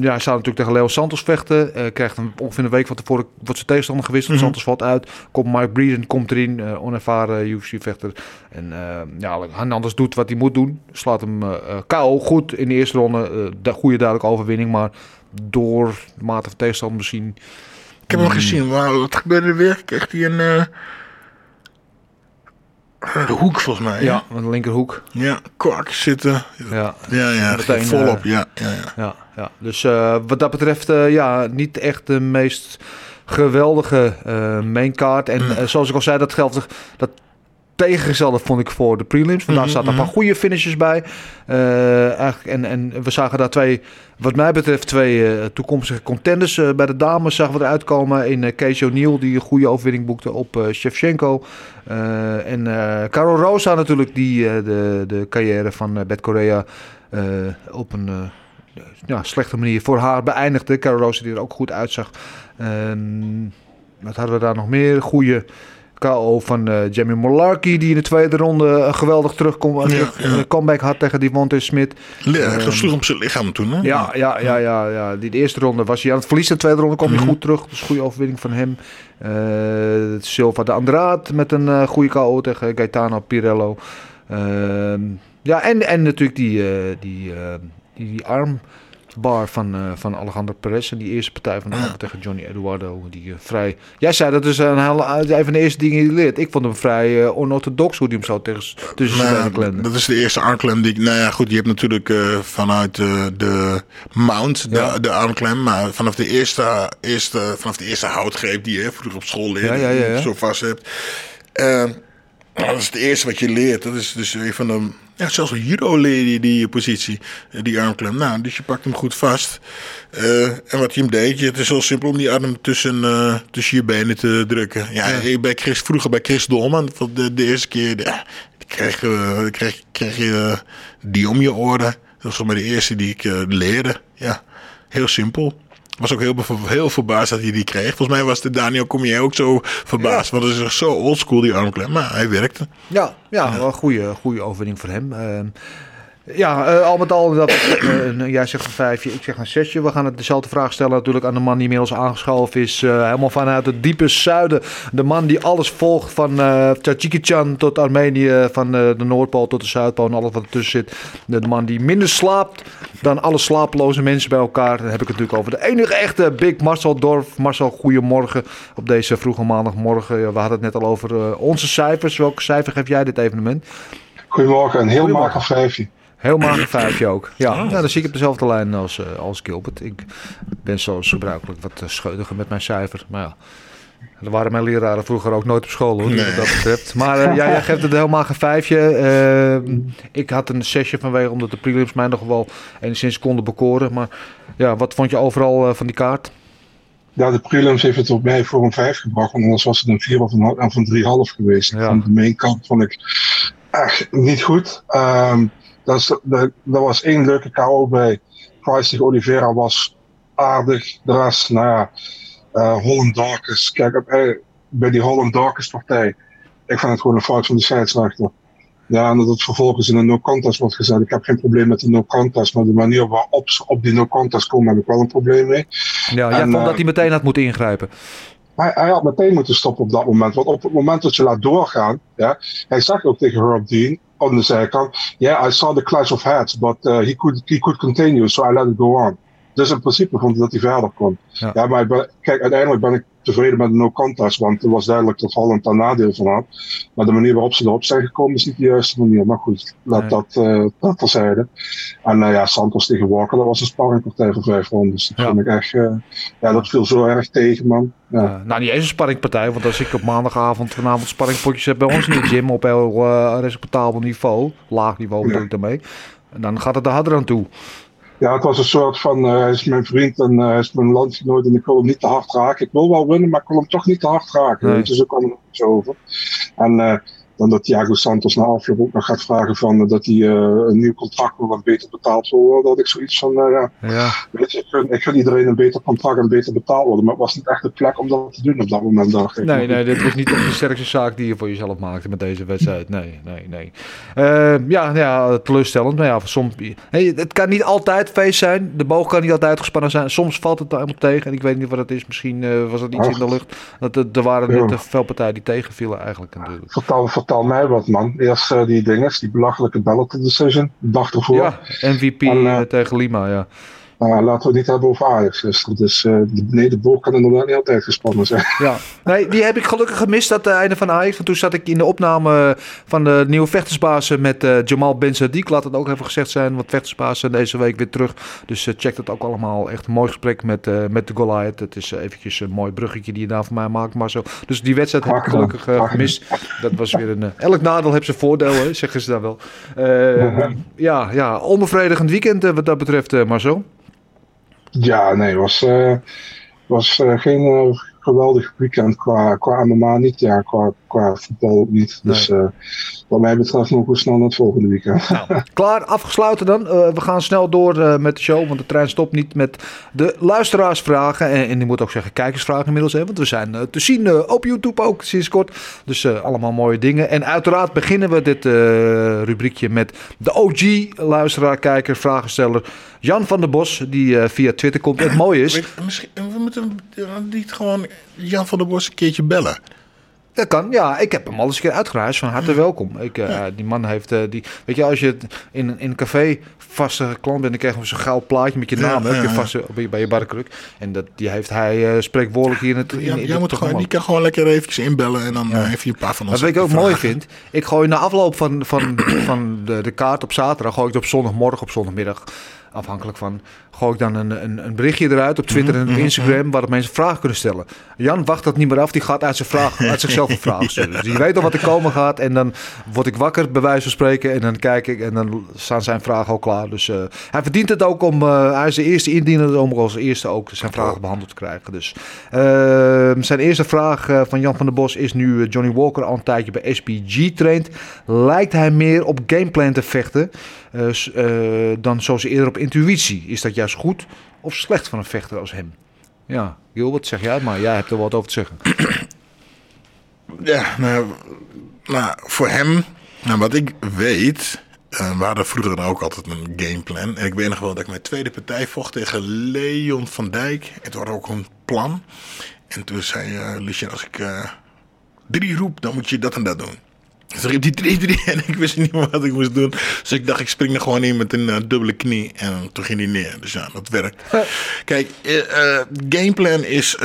ja, hij zou natuurlijk tegen Leo Santos vechten. Uh, krijgt een, ongeveer een week van tevoren wordt zijn tegenstander gewisseld. Mm -hmm. Santos valt uit. Komt Mike Breeden komt erin. Uh, onervaren UFC-vechter. En ja, Hernandez doet wat hij moet doen. Slaat hem KO goed in de eerste ronde. de goede duidelijke overwinning. Maar door de mate van tegenstander misschien... Ik heb hem gezien. Wow, wat gebeurde er weer? Kreeg hij een... eh, de hoek volgens mij. Ja, een linkerhoek. Ja, kwak zitten. Ja, ja, ja Meteen, volop. ja, ja, ja. ja, ja. Dus uh, wat dat betreft, uh, ja, niet echt de meest geweldige maincard. En Mm. zoals ik al zei, dat geldt dat tegengestelde vond ik voor de prelims. Want daar Mhm, zaten een paar goede finishes bij. Uh, eigenlijk, en, en we zagen daar twee, wat mij betreft, twee uh, toekomstige contenders. Uh, bij de dames zagen we eruit komen in uh, Casey O'Neill, die een goede overwinning boekte op Shevchenko. En uh, Caro Rosa natuurlijk, die de, de carrière van Bet Korea uh, op een ja, slechte manier voor haar beëindigde. Caro Rosa die er ook goed uitzag. Um, wat hadden we daar nog meer? Goede... KO van uh, Jamie Molarkey, die in de tweede ronde een geweldig terugkom, ja, ja. comeback had tegen Devontae Smith. Ja, um, sloeg op zijn lichaam toen, hè? Ja, ja, ja, ja, ja. Die de eerste ronde was hij aan het verliezen. De tweede ronde kwam hij mm -hmm. goed terug. Dus goede overwinning van hem. Uh, Silva de Andraat met een uh, goede KO tegen Gaetano Pirello. Uh, ja, en, en natuurlijk die, die, die, die arm bar van, uh, van Alejandro Perez. En die eerste partij van de ja. tegen Johnny Eduardo. Die uh, vrij... Jij zei dat is een, een van de eerste dingen die hij leert. Ik vond hem vrij uh, onorthodox hoe hij hem zo tegen, tussen nou, zijn. Dat is de eerste armklem die ik... Nou ja, goed, je hebt natuurlijk vanuit de mount de, ja. de armklem. Maar vanaf de eerste, eerste, vanaf de eerste houtgreep die je vroeger op school leerde. Ja, ja, ja, zo vast hebt. Dat is het eerste wat je leert. Dat is dus een van de... Ja, zelfs een judo leer je die positie, die armklem. Nou, dus je pakt hem goed vast. Uh, en wat je hem deed, het is heel simpel om die arm tussen, uh, tussen je benen te drukken. Ja, ja. bij Chris, vroeger bij Chris Dolman, de, de eerste keer, de, kreeg, uh, kreeg, kreeg je die om je oren. Dat was maar de eerste die ik leerde. Ja, heel simpel was ook heel, heel verbaasd dat hij die kreeg. Volgens mij was de Daniel Cormier ook zo verbaasd. Ja. Want het is zo oldschool die armklem. Maar hij werkte. Ja, ja, wel een goede, goede overwinning voor hem. Uh, ja, uh, al met al, dat, uh, jij zegt een vijfje, ik zeg een zesje. We gaan het dezelfde vraag stellen natuurlijk aan de man die inmiddels aangeschoven is. Uh, helemaal vanuit het diepe zuiden. De man die alles volgt van uh, tot Armenië, van de Noordpool tot de Zuidpool en alles wat ertussen zit. De, de, man die minder slaapt dan alle slapeloze mensen bij elkaar. Dan heb ik het natuurlijk over de enige echte Big Marcel Dorf. Marcel, goedemorgen op deze vroege maandagmorgen. We hadden het net al over onze cijfers. Welke cijfer geef jij dit evenement? Goedemorgen, een heel makkelijk vijfje. Heel mager vijfje ook. Ja, oh. nou, dan zie ik op dezelfde lijn als, uh, als Gilbert. Ik ben zoals gebruikelijk wat uh, scheutiger met mijn cijfer. Maar ja, er waren mijn leraren vroeger ook nooit op school, hoor, nee. wat dat betreft. Maar uh, ja, jij geeft het heel mager vijfje. ik had een zesje vanwege omdat de prelims mij nog wel enigszins konden bekoren. Maar ja, wat vond je overal van die kaart? Ja, de prelims heeft het op mij voor een vijf gebracht. Want anders was het een vier of een, of een driehalf geweest. Ja. Van de main kant vond ik echt niet goed. Um, Dat, is, de, dat was één leuke KO bij Price tegen Oliveira was aardig. De rest, nou ja, uh, Holland Darkest. Kijk, eh, bij die Holland Darkest partij, ik vind het gewoon een fout van de scheidsrechter. Ja, en dat het vervolgens in een no-contest wordt gezet. Ik heb geen probleem met de no-contest, maar de manier waarop ze op die no-contest komen, heb ik wel een probleem mee. Ja, jij En, vond eh, dat hij meteen had moeten ingrijpen. Hij, hij had meteen moeten stoppen op dat moment. Want op het moment dat je laat doorgaan, ja, hij zegt ook tegen Herb Dean aan de zijkant: Yeah, I saw the clash of heads, but uh, he, could, he could continue, so I let it go on. Dus in principe vond hij dat hij verder kon. Ja. Ja, maar ik ben, kijk, uiteindelijk ben ik tevreden met de no contest, want het was duidelijk dat Holland daar nadeel van had. Maar de manier waarop ze erop zijn gekomen is niet de juiste manier. Maar goed, laat Nee. dat, eh dat terzijde. En eh ja, Santos tegen Walker, dat was een sparringpartij voor vijf rondes. Dat Ja. vond ik echt, eh, ja, dat viel zo erg tegen, man. Ja. Uh, nou, niet eens een sparringpartij. Want als ik op maandagavond vanavond sparringpotjes heb bij ons in de gym op heel uh, respectabel niveau, laag niveau bedoel ik daarmee, dan gaat het er harder aan toe. Ja, het was een soort van, eh, hij is mijn vriend en eh, hij is mijn landgenoot en ik wil hem niet te hard raken. Ik wil wel winnen, maar ik wil hem toch niet te hard raken. Nee. Je, zo kwam het zo over. En eh, dan dat Thiago Santos na afloop ook nog gaat vragen van, eh, dat hij eh, een nieuw contract wil en beter betaald wil worden. Dat ik zoiets van, eh, ja, Ja, weet je, ik gun, ik gun iedereen een beter contract en beter betaald worden. Maar het was niet echt de plek om dat te doen op dat moment, dacht ik. nee, nee, dit was niet de sterkste zaak die je voor jezelf maakte met deze wedstrijd. Nee, nee, nee. Uh, ja, ja, teleurstellend. Maar ja, soms, hey, het kan niet altijd feest zijn. De boog kan niet altijd gespannen zijn. Soms valt het helemaal tegen. En ik weet niet wat het is. Misschien was het iets in de lucht. Dat, er- waren net te veel partijen die tegenvielen eigenlijk natuurlijk. Vertel, vertel mij wat, man. Eerst eh, die dinges, die belachelijke Bellator decision, de dag ervoor. Ja, MVP En, eh, eh, tegen Lima, ja. Nou, laten we het niet hebben over Ajax. Dus, de, nee, de boog kan inderdaad niet altijd gespannen zijn. Ja, nee, die heb ik gelukkig gemist, dat eh, einde van Ajax. Want toen zat ik in de opname van de nieuwe vechtersbaas met eh, Jamal Ben Sadiq. Laat het ook even gezegd zijn, want vechtersbaas zijn deze week weer terug. Dus check dat ook allemaal. Echt een mooi gesprek met, met de Goliath. Het is eventjes een mooi bruggetje die je daar voor mij maakt, Marcel. Dus die wedstrijd heb ik gelukkig gemist. Dat was weer een... elk nadeel heeft zijn voordeel, hè, zeggen ze daar wel. Ja, ja, onbevredigend weekend wat dat betreft, Marcel. Ja, nee, was, eh, was eh, geen eh, geweldig weekend qua, qua MMA niet. Ja, qua, qua voetbal ook niet. Dus eh, wat mij betreft nog snel naar het volgende weekend. Klaar, afgesloten dan. Eh, we gaan snel door eh, met de show, want de trein stopt niet met de luisteraarsvragen. En, en ik moet ook zeggen kijkersvragen inmiddels, hè, want we zijn eh, te zien op YouTube ook sinds kort. Dus eh, allemaal mooie dingen. En uiteraard beginnen we dit eh, rubriekje met de OG-luisteraar, kijker, vragensteller Jan van der Bos, die eh, via Twitter komt. Het mooie is, Weet- misschien, we moeten niet gewoon Jan van der Bos een keertje bellen. Dat kan, ja. Ik heb hem al eens een keer uitgereisd. Van harte welkom. Ik, eh, Die man heeft, eh, die, weet je, als je in, in een café vaste klant bent, dan krijg je zo'n goud plaatje met je naam ja, je vaste, bij, je- bij je barkruk. En dat, die heeft hij eh, spreekwoordelijk hier in het in, jij moet gewoon, die kan gewoon lekker eventjes inbellen en dan heeft hij een paar van ons. wat ik ook mooi vind, ik gooi na afloop van, van, van de, de kaart op zaterdag, gooi ik het op zondagmorgen, op zondagmiddag, afhankelijk van, gooi ik dan een, een, een berichtje eruit op Twitter en op Instagram, waarop mensen vragen kunnen stellen. Jan wacht dat niet meer af, die gaat uit, zijn vraag, uit zichzelf een vraag stellen. Dus die weet al wat er komen gaat en dan word ik wakker, bij wijze van spreken, en dan kijk ik en dan staan zijn vragen al klaar. Dus eh, hij verdient het ook om, eh, hij is de eerste indiener om als eerste ook zijn vragen behandeld te krijgen. Dus eh, zijn eerste vraag eh, van Jan van der Bos is nu Johnny Walker al een tijdje bij SPG traint. Lijkt hij meer op gameplan te vechten dan zoals eerder op intuïtie? Is dat juist goed of slecht van een vechter als hem? Ja, Gil, wat zeg jij? Maar jij hebt er wat over te zeggen. Ja, nou, nou, voor hem, nou, wat ik weet, eh, we hadden vroeger dan ook altijd een gameplan. En ik weet nog wel dat ik mijn tweede partij vocht tegen Leon van Dijk. Het was ook een plan. En toen zei uh, Lucien, als ik eh, drie roep, dan moet je dat en dat doen. Dus riep die drie, drie en ik wist niet meer wat ik moest doen. Dus ik dacht, ik spring er gewoon in met een eh, dubbele knie. En toen ging hij neer. Dus ja, dat werkt. Kijk, eh, eh, gameplan is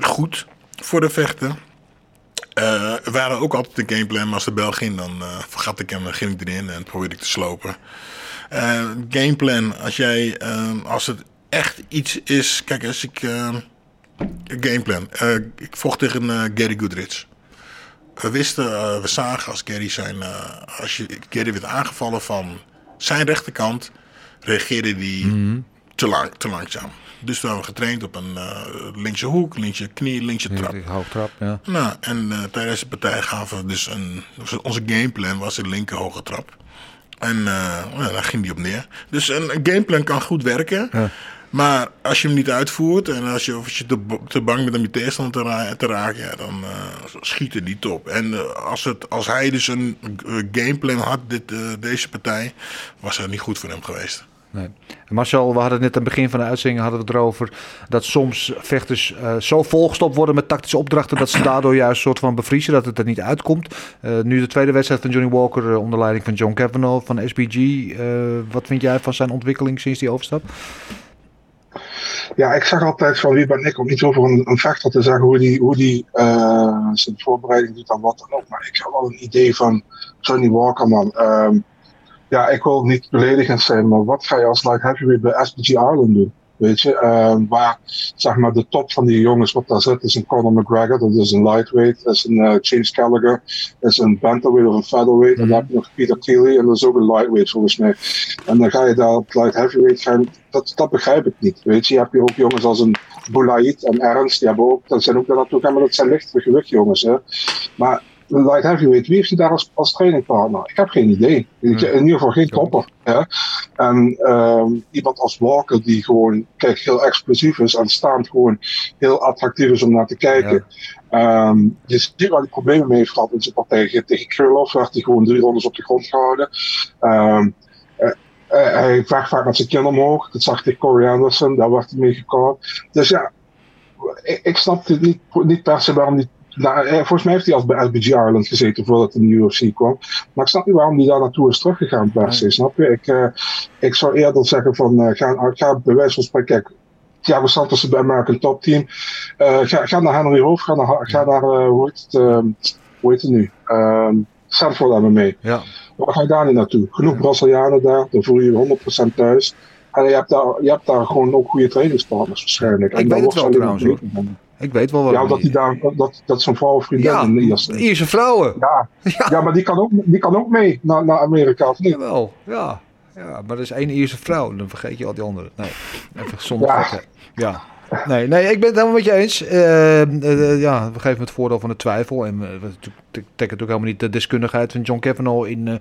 goed voor de vechten. We waren ook altijd de gameplan, maar als de bel ging, dan vergat ik hem en ging ik erin en probeerde ik te slopen. Gameplan, als jij, eh, als het echt iets is, kijk, als ik, eh, gameplan, ik vocht tegen Gary Goodrich. We wisten, eh, we zagen als Gary zijn, eh, als je, Gary werd aangevallen van zijn rechterkant, reageerde hij te, lang, te langzaam. Dus we hebben getraind op een eh linkse hoek, linkse knie, linkse trap. Hoogtrap, ja. Nou, en tijdens de partij gaven we dus een... Onze gameplan was een linker hoge trap. En nou, daar ging hij op neer. Dus een, een gameplan kan goed werken. Maar als je hem niet uitvoert en als je, als je te, te bang bent om je tegenstander te, ra te raken, ja, dan uh, schiet het niet op. En uh, als, het, als hij dus een gameplan had, dit, deze partij, was het niet goed voor hem geweest. Nee. Marcel, we hadden het net aan het begin van de uitzending hadden we het erover dat soms vechters uh, zo volgestopt worden met tactische opdrachten dat ze daardoor juist een soort van bevriezen, dat het er niet uitkomt. Uh, nu de tweede wedstrijd van Johnny Walker uh, onder leiding van John Cavanaugh van SBG. wat vind jij van zijn ontwikkeling sinds die overstap? Ja, ik zeg altijd van wie ben ik om iets over een, een vechter te zeggen hoe die, hoe die zijn voorbereiding doet aan wat dan ook. Maar ik heb wel een idee van Johnny Walker, man. Um, ja, ik wil niet beledigend zijn, maar wat ga je als light heavyweight bij SBG Ireland doen? Weet je, uh, waar zeg maar de top van die jongens wat daar zit, is een Conor McGregor, dat is een lightweight, dat is een uh, James Gallagher, dat is een bantamweight of een featherweight, en dan heb je nog Peter Keely en dat is ook een lightweight volgens mij. En dan ga je daar op light heavyweight gaan, dat, dat begrijp ik niet. Weet je, je hebt hier ook jongens als een Boulaid en Ernst, die hebben ook, dat zijn ook daar naartoe gaan, maar dat zijn lichtere gewichtjongens. Hè. Maar light heavyweight, wie heeft hij daar als, als trainingpartner? Ik heb geen idee. In ieder geval geen topper. Ja. En um, iemand als Walker, die gewoon kijk, heel explosief is en staand gewoon heel attractief is om naar te kijken. Ja. Um, je ziet waar hij problemen mee heeft gehad in zijn partij. Tegen Krylov werd hij gewoon drie rondes op de grond gehouden. Um, uh, uh, hij vecht vaak met zijn kin omhoog. Dat zag tegen Corey Anderson, daar werd hij mee gekort. Dus ja, ik, ik snap het niet, niet per se waarom die nou, volgens mij heeft hij al bij LBG Ireland gezeten voordat hij in de UFC kwam. Maar ik snap niet waarom hij daar naartoe is teruggegaan per se, snap je? Ik, uh, ik zou eerder zeggen van, uh, ga, ga bij wijze van spreken, kijk, Thiago Santos is bij American Top Team. Uh, ga, ga naar Henry Hoof, ga naar, ga naar hoe, heet het, hoe heet het nu? Um, Sanford mee. Ja. Waar ga je daar niet naartoe? Genoeg Brazilianen daar, dan voel je je 100% thuis. En je hebt, daar, je hebt daar gewoon ook goede trainingspartners waarschijnlijk. Ik en weet het wel trouwens hoor. Ik weet wel wat. Ja, dat, hij daar, dat, dat zijn vrouw of vriendin ja, in Ierse. Ierse vrouwen. Ja. ja. Ja. maar die kan ook, die kan ook mee naar, naar Amerika, of niet? Jawel, ja. Ja, maar er is één Ierse vrouw, dan vergeet je al die andere. Nee, even zonder Ja. Ja. Nee, nee, ik ben het helemaal met je eens. Uh, uh, ja, we geven het voordeel van de twijfel. En we trekken natuurlijk helemaal niet de deskundigheid van John Cavanaugh in, uh,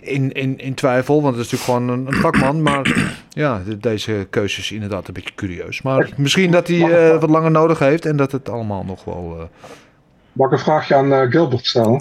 in, in, in twijfel. Want het is natuurlijk gewoon een, een vakman. Maar ja, de, deze keuze is inderdaad een beetje curieus. Maar misschien dat hij uh, wat langer nodig heeft en dat het allemaal nog wel... Uh... Mag ik een vraagje aan uh, Gilbert stellen?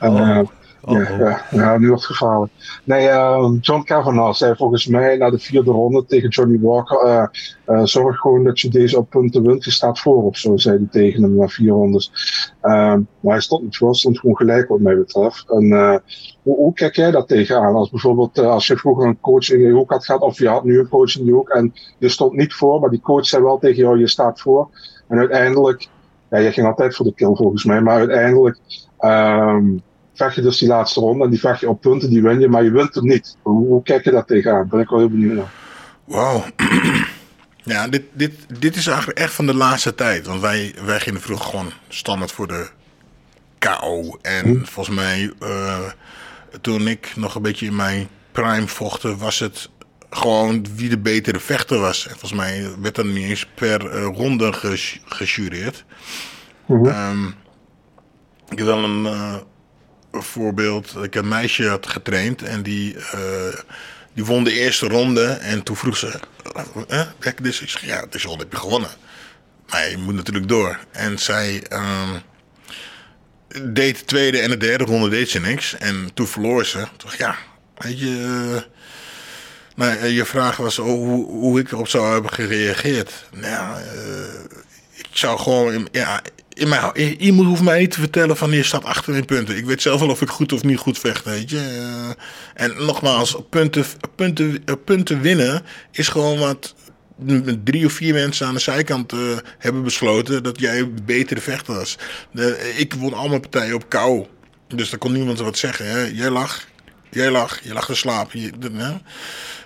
Oh. Oh. Oh, ja, ja, ja, nu wordt het gevaarlijk. Nee, uh, John Kavanaugh zei volgens mij na de vierde ronde tegen Johnny Walker: uh, uh, Zorg gewoon dat je deze op punten wint. Je staat voor of zo, zei hij tegen hem na vier rondes. maar hij stond niet voor, stond gewoon gelijk, wat mij betreft. En, hoe, hoe, kijk jij dat tegenaan? Als bijvoorbeeld als je vroeger een coach in je hoek had gehad, of je had nu een coach in je hoek en je stond niet voor, maar die coach zei wel tegen jou: Je staat voor. En uiteindelijk, ja, je ging altijd voor de kill volgens mij, maar uiteindelijk. Um, vecht je dus die laatste ronde en die vecht je op punten, die win je, maar je wint hem niet. Hoe, hoe kijk je dat tegenaan? Ben ik wel heel benieuwd naar. Wauw. ja, dit, dit, dit is eigenlijk echt van de laatste tijd. Want wij, wij gingen vroeger gewoon standaard voor de KO. En hm. volgens mij, uh, toen ik nog een beetje in mijn prime vochten, was het gewoon wie de betere vechter was. En volgens mij werd er niet eens per uh, ronde ges, gejureerd. Mhm. Um, ik heb wel een... Uh, voorbeeld, ik een meisje had getraind en die, uh, die won de eerste ronde en toen vroeg ze, eh, kijk dus, ik zeg, ja, deze ronde heb je gewonnen. Maar je moet natuurlijk door. En zij um, deed de tweede en de derde ronde deed ze niks en toen verloor ze. Toen ja, weet je, uh, je vraag was hoe, hoe ik erop zou hebben gereageerd. Nou, ik zou gewoon, ja, je moet, hoeft mij niet te vertellen van je staat achter in punten. Ik weet zelf wel of ik goed of niet goed vecht, weet je. Uh, en nogmaals, punten, punten, punten winnen is gewoon wat drie of vier mensen aan de zijkant uh, hebben besloten dat jij een betere vechter was. De, ik won al mijn partijen op kou. Dus daar kon niemand wat zeggen. Hè? Jij lag, jij lag, je lag te slapen. Je,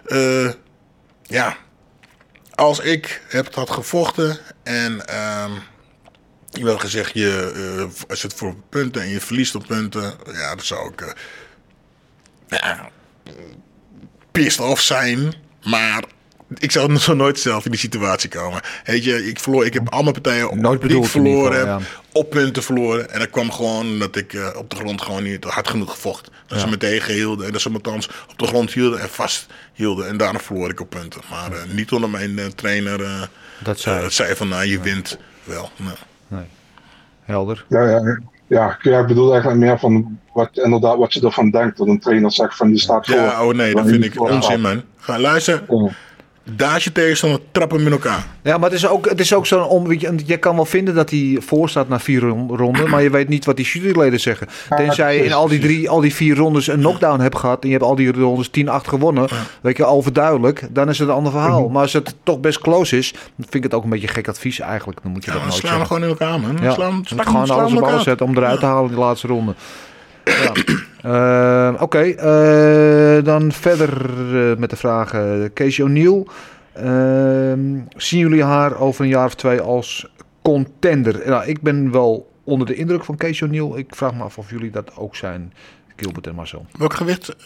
uh, ja, als ik heb dat gevochten en... Uh, je wel gezegd, je uh, zit voor punten en je verliest op punten. Ja, dat zou ik. Uh, ja, pissed off zijn. Maar ik zou zo nooit zelf in die situatie komen. Weet je, ik verloor, ik heb al mijn partijen Nooit die ik verloren heb, op punten verloren. En dat kwam gewoon dat ik eh, op de grond gewoon niet hard genoeg gevochten. Dat ze me tegenhielden en dat ze me althans op de grond hielden en vast hielden. En daarna verloor ik op punten. Maar eh, niet onder mijn eh, trainer eh, Dat zei eh, zei van, nou, je wint wel. Nou. Nee. Helder. Ja, ja, ja, ja, ik bedoel eigenlijk meer van wat, inderdaad, wat je ervan denkt. Dat een trainer zegt van die staat voor. Ja, oh nee, dat vind ik onzin, man. Ga luisteren. Daar is je tegenstander, trappen met elkaar. Ja, maar het is ook, het is ook zo'n om. Je, je kan wel vinden dat hij voor staat na vier ron- ronden. Maar je weet niet wat die juryleden zeggen. Tenzij je in al die, drie, al die vier rondes een knockdown hebt gehad. En je hebt al die rondes 10-8 gewonnen. Weet je, overduidelijk. Dan is het een ander verhaal. Maar als het toch best close is. Dan vind ik het ook een beetje gek advies eigenlijk. Dan moet je Ja, dat nooit slaan we gewoon in elkaar, man. Ja, Slaan, gewoon slaan alles op alles zetten om eruit te halen in de laatste ronde. Ja. Eh, Oké, eh, dan verder eh, met de vragen. Casey O'Neill. Ehm, zien jullie haar over een jaar of twee als contender? Nou, ik ben wel onder de indruk van Casey O'Neill. Ik vraag me af of jullie dat ook zijn, Gilbert en Marcel. Welk gewicht?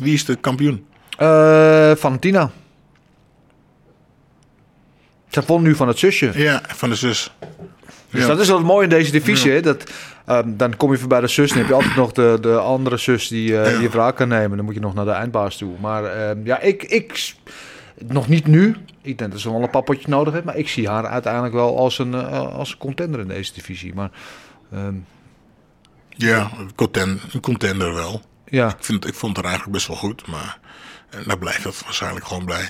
Wie is de kampioen? Eh Valentina. Ze won nu van het zusje. Ja, van de zus. Dus Ja. dat is wel het mooie in deze divisie. hè, Dat, ehm, dan kom je voorbij de zus en heb je altijd nog de, de andere zus die eh, Ja. je wraak kan nemen. Dan moet je nog naar de eindbaas toe. Maar ehm, ja, ik, ik... Nog niet nu. Ik denk dat ze wel een pappotje nodig heeft. Maar ik zie haar uiteindelijk wel als een, eh, als een contender in deze divisie. Maar ehm, Ja, een contender, wel. ja, Ik, vind, ik vond er eigenlijk best wel goed, maar eh, daar blijft het waarschijnlijk gewoon blij.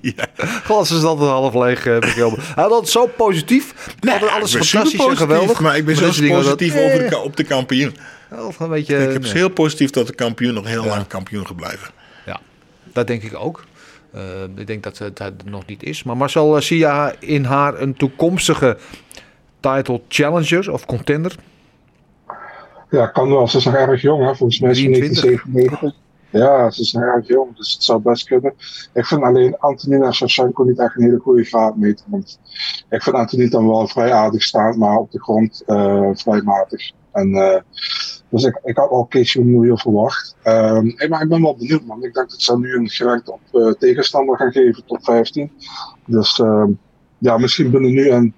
Ja. glas is altijd half leeg. eh, bij Gilbert. Hij had altijd zo positief. altijd alles fantastisch en geweldig. Maar ik ben Maar was positief dat, over eh, de, ka- op de kampioen. Of een beetje, ik heb nee. heel positief dat de kampioen nog heel lang kampioen gaat blijven. Ja, dat denk ik ook. Eh, ik denk dat het, het nog niet is. Maar Marcel, eh, zie je in haar een toekomstige title challenger of contender? Ja, kan wel. Ze is nog erg jong, hè? volgens mij is ze 23. 1997. Ja, ze is nog erg jong, dus het zou best kunnen. Ik vind alleen Antonina Shevchenko niet echt een hele goede vaatmeter. Want ik vind Antonina dan wel vrij aardig staan, maar op de grond eh, vrij matig. En, eh, dus ik, ik had al Casey O'Neill verwacht. Ehm, maar ik ben wel benieuwd, man. Ik denk dat ze nu een gerankt op eh, tegenstander gaan geven, tot 15. Dus ehm, ja, misschien binnen nu en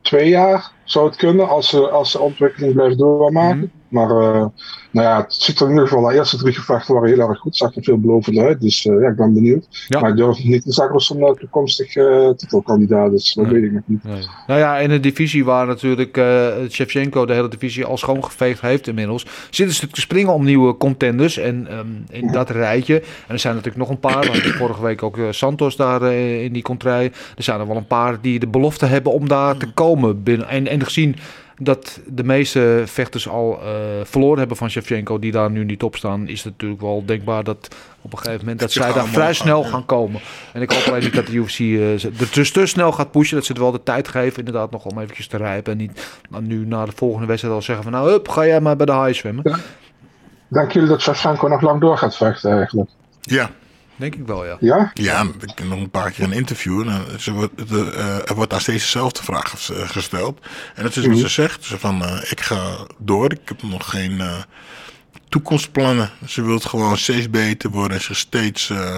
twee jaar zou het kunnen als ze, als ze ontwikkeling blijft doormaken. Maar eh, nou ja, het ziet er in ieder geval, de eerste drie gevechten waren heel erg goed. Zag er veelbelovend uit. Dus eh, ja, ik ben benieuwd. Ja. Maar ik durf niet te zeggen of ze een eh, toekomstig titelkandidaat is. Dat weet ik nog niet. Nee. Nou ja, in een divisie waar natuurlijk Shevchenko de hele divisie al schoongeveegd heeft inmiddels, zitten ze te springen om nieuwe contenders. En ehm, in dat rijtje, en er zijn natuurlijk nog een paar, hadden vorige week ook Santos daar in die contraille. Er zijn er wel een paar die de belofte hebben om daar te komen. Binnen. En, en gezien dat de meeste vechters al eh, verloren hebben van Shevchenko, die daar nu niet op staan, is het natuurlijk wel denkbaar dat op een gegeven moment dat zij daar vrij snel gaan, ja. gaan komen. En ik hoop alleen niet dat de UFC eh, er dus te snel gaat pushen, dat ze het wel de tijd geven inderdaad nog om eventjes te rijpen en niet dan nu na de volgende wedstrijd al zeggen van nou, hup, ga jij maar bij de haai zwemmen. Denken jullie dat Shevchenko nog lang door gaat vechten eigenlijk? Ja, Denk ik wel, ja. Ja? ja ik heb nog een paar keer een interview. En, eh, ze wordt, de, eh, er wordt daar steeds dezelfde vraag eh, gesteld. En dat is wat ze zegt. Ze van, eh, ik ga door. Ik heb nog geen eh, toekomstplannen. Ze wil gewoon steeds beter worden. En zich steeds eh,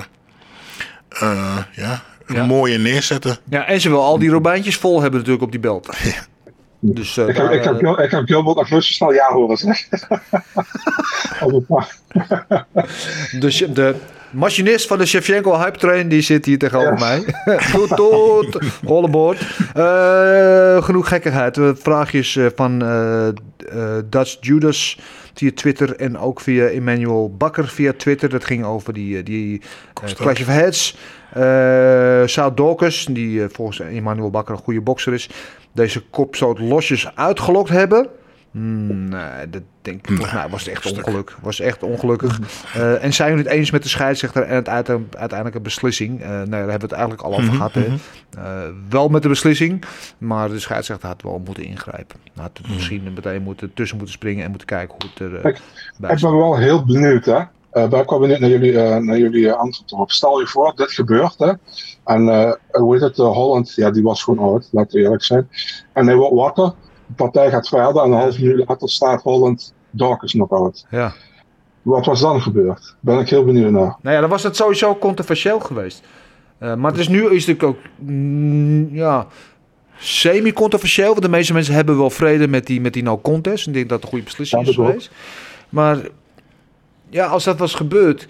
eh, ja, Ja. mooier neerzetten. Ja, en ze wil al die robijntjes vol hebben natuurlijk op die belt. Dus eh, Ik heb, daar, ik, heb, Gil- ik heb Gilbert snel ja horen zeggen. Dus de machinist van de Shevchenko Hype Train, die zit hier tegenover mij. toet, toet, all aboard. Eh, genoeg gekkigheid. Eh, Vraagjes eh, van Dutch Judas via Twitter en ook via Emmanuel Bakker via Twitter. Dat ging over die, die Clash of Heads. South Dawkins, die volgens Emmanuel Bakker een goede bokser is, deze kopstoot losjes uitgelokt hebben. Nee, dat denk ik. Mij was het echt ongeluk. Was echt ongelukkig. Eh, en zijn jullie het eens met de scheidsrechter en het uite- uiteindelijke beslissing? Eh nee, daar hebben we het eigenlijk al over gehad. Hè? Eh, wel met de beslissing, maar de scheidsrechter had wel moeten ingrijpen. Had het misschien meteen moeten, tussen moeten springen en moeten kijken hoe het er eh, Ik- bij Ik ben wel heel benieuwd, hè. Uh, ben ik wel benieuwd naar jullie, eh, naar jullie antwoord erop. Stel je voor, dit gebeurt, hè. En eh hoe heet het, Holland, ja, die was gewoon oud, laten we eerlijk zijn. En hij wordt wakker, de partij gaat verder en een half minuut later staat Holland Dawkins nog oud. Ja. wat was dan gebeurd? Ben ik heel benieuwd naar. Nou ja, dan was het sowieso controversieel geweest. Uh, maar het is nu is natuurlijk ook mm, ja, semi-controversieel. Want de meeste mensen hebben wel vrede met die, met die no contest. Ik denk dat het een goede beslissing Ja, is geweest. Maar ja, als dat was gebeurd.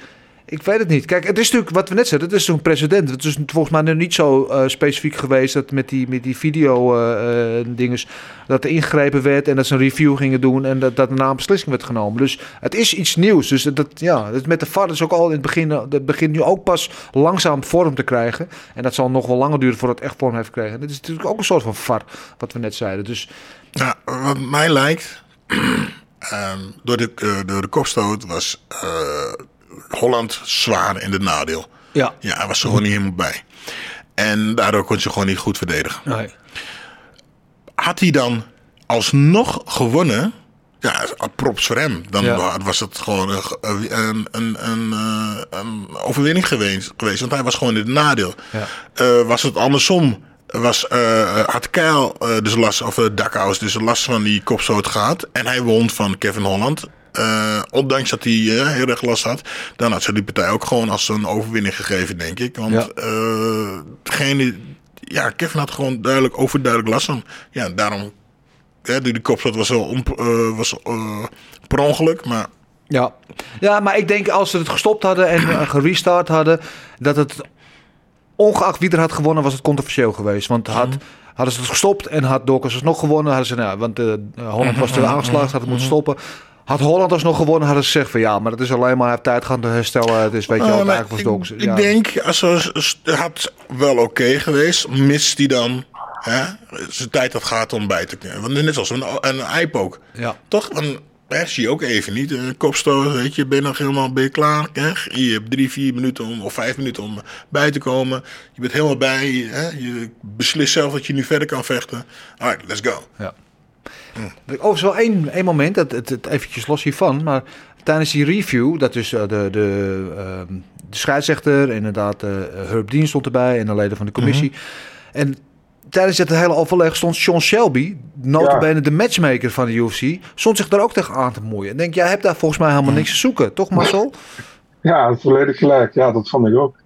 Ik weet het niet. Kijk, het is natuurlijk wat we net zeiden. Het is zo'n precedent. Het is volgens mij nu niet zo eh, specifiek geweest dat met die, met die video eh, eh, dat er ingegrepen werd en dat ze een review gingen doen en dat, dat daarna een beslissing werd genomen. Dus het is iets nieuws. Dus dat, ja, het met de VAR is ook al in het begin, dat begint nu ook pas langzaam vorm te krijgen. En dat zal nog wel langer duren voordat het echt vorm heeft gekregen. Dit is natuurlijk ook een soort van VAR, wat we net zeiden. Dus Nou, wat mij lijkt, ehm, door, de, door de kopstoot was Holland zwaar in het nadeel. ja, Ja, hij was er gewoon niet helemaal bij. En daardoor kon ze gewoon niet goed verdedigen. nee. Had hij dan alsnog gewonnen, ja, props voor hem. Dan Ja. was het gewoon een, een, een, een, eh, een overwinning geweest, geweest, want hij was gewoon in het nadeel. Ja. Eh, was het andersom, was, eh, had Keil dus last, of uh, Dakhuis dus last van die kopstoot gehad. En hij won van Kevin Holland. Eh, ondanks dat hij eh, heel erg last had, dan had ze die partij ook gewoon als een overwinning gegeven, denk ik. Want Ja. eh, degene, ja, Kevin had gewoon duidelijk, overduidelijk last van. Ja, daarom, hè, die, die kopstoot was wel on, was, per ongeluk, maar Ja. ja, maar ik denk als ze het gestopt hadden en gerestart hadden, dat het ongeacht wie er had gewonnen, was het controversieel geweest. Want had, hadden ze het gestopt en had Dorcas nog gewonnen, hadden ze, nou, want Holland was te aangeslagen, had het moeten stoppen. Had Holland alsnog gewonnen, hadden ze gezegd van ja, maar dat is alleen maar tijd gehad te herstellen. Het is weet je wel, maar eigenlijk was ik, ik denk, als ze, had wel oké geweest, mist die dan hè, zijn tijd had gehad om bij te kunnen. Want net zoals een, een iPoke. Ja. Toch? Hè, zie je ook even niet. Een kopstoot, weet je, ben nog helemaal ben je klaar. Hè? Je hebt drie, vier minuten om, of vijf minuten om bij te komen. Je bent helemaal bij. Hè? Je beslist zelf dat je nu verder kan vechten. Alright, let's go. Ja. Overigens wel één, één moment, dat, het, het eventjes los hiervan, maar tijdens die review, dat dus eh, de, de, ehm, de scheidsrechter, inderdaad, eh Herb Dean stond erbij en de leden van de commissie. En tijdens het hele overleg stond Sean Shelby, notabene de matchmaker van de UFC, stond zich daar ook tegen aan te moeien. Ik denk, jij hebt daar volgens mij helemaal niks te zoeken, toch Marcel? Ja, volledig gelijk. Ja, dat vond ik ook.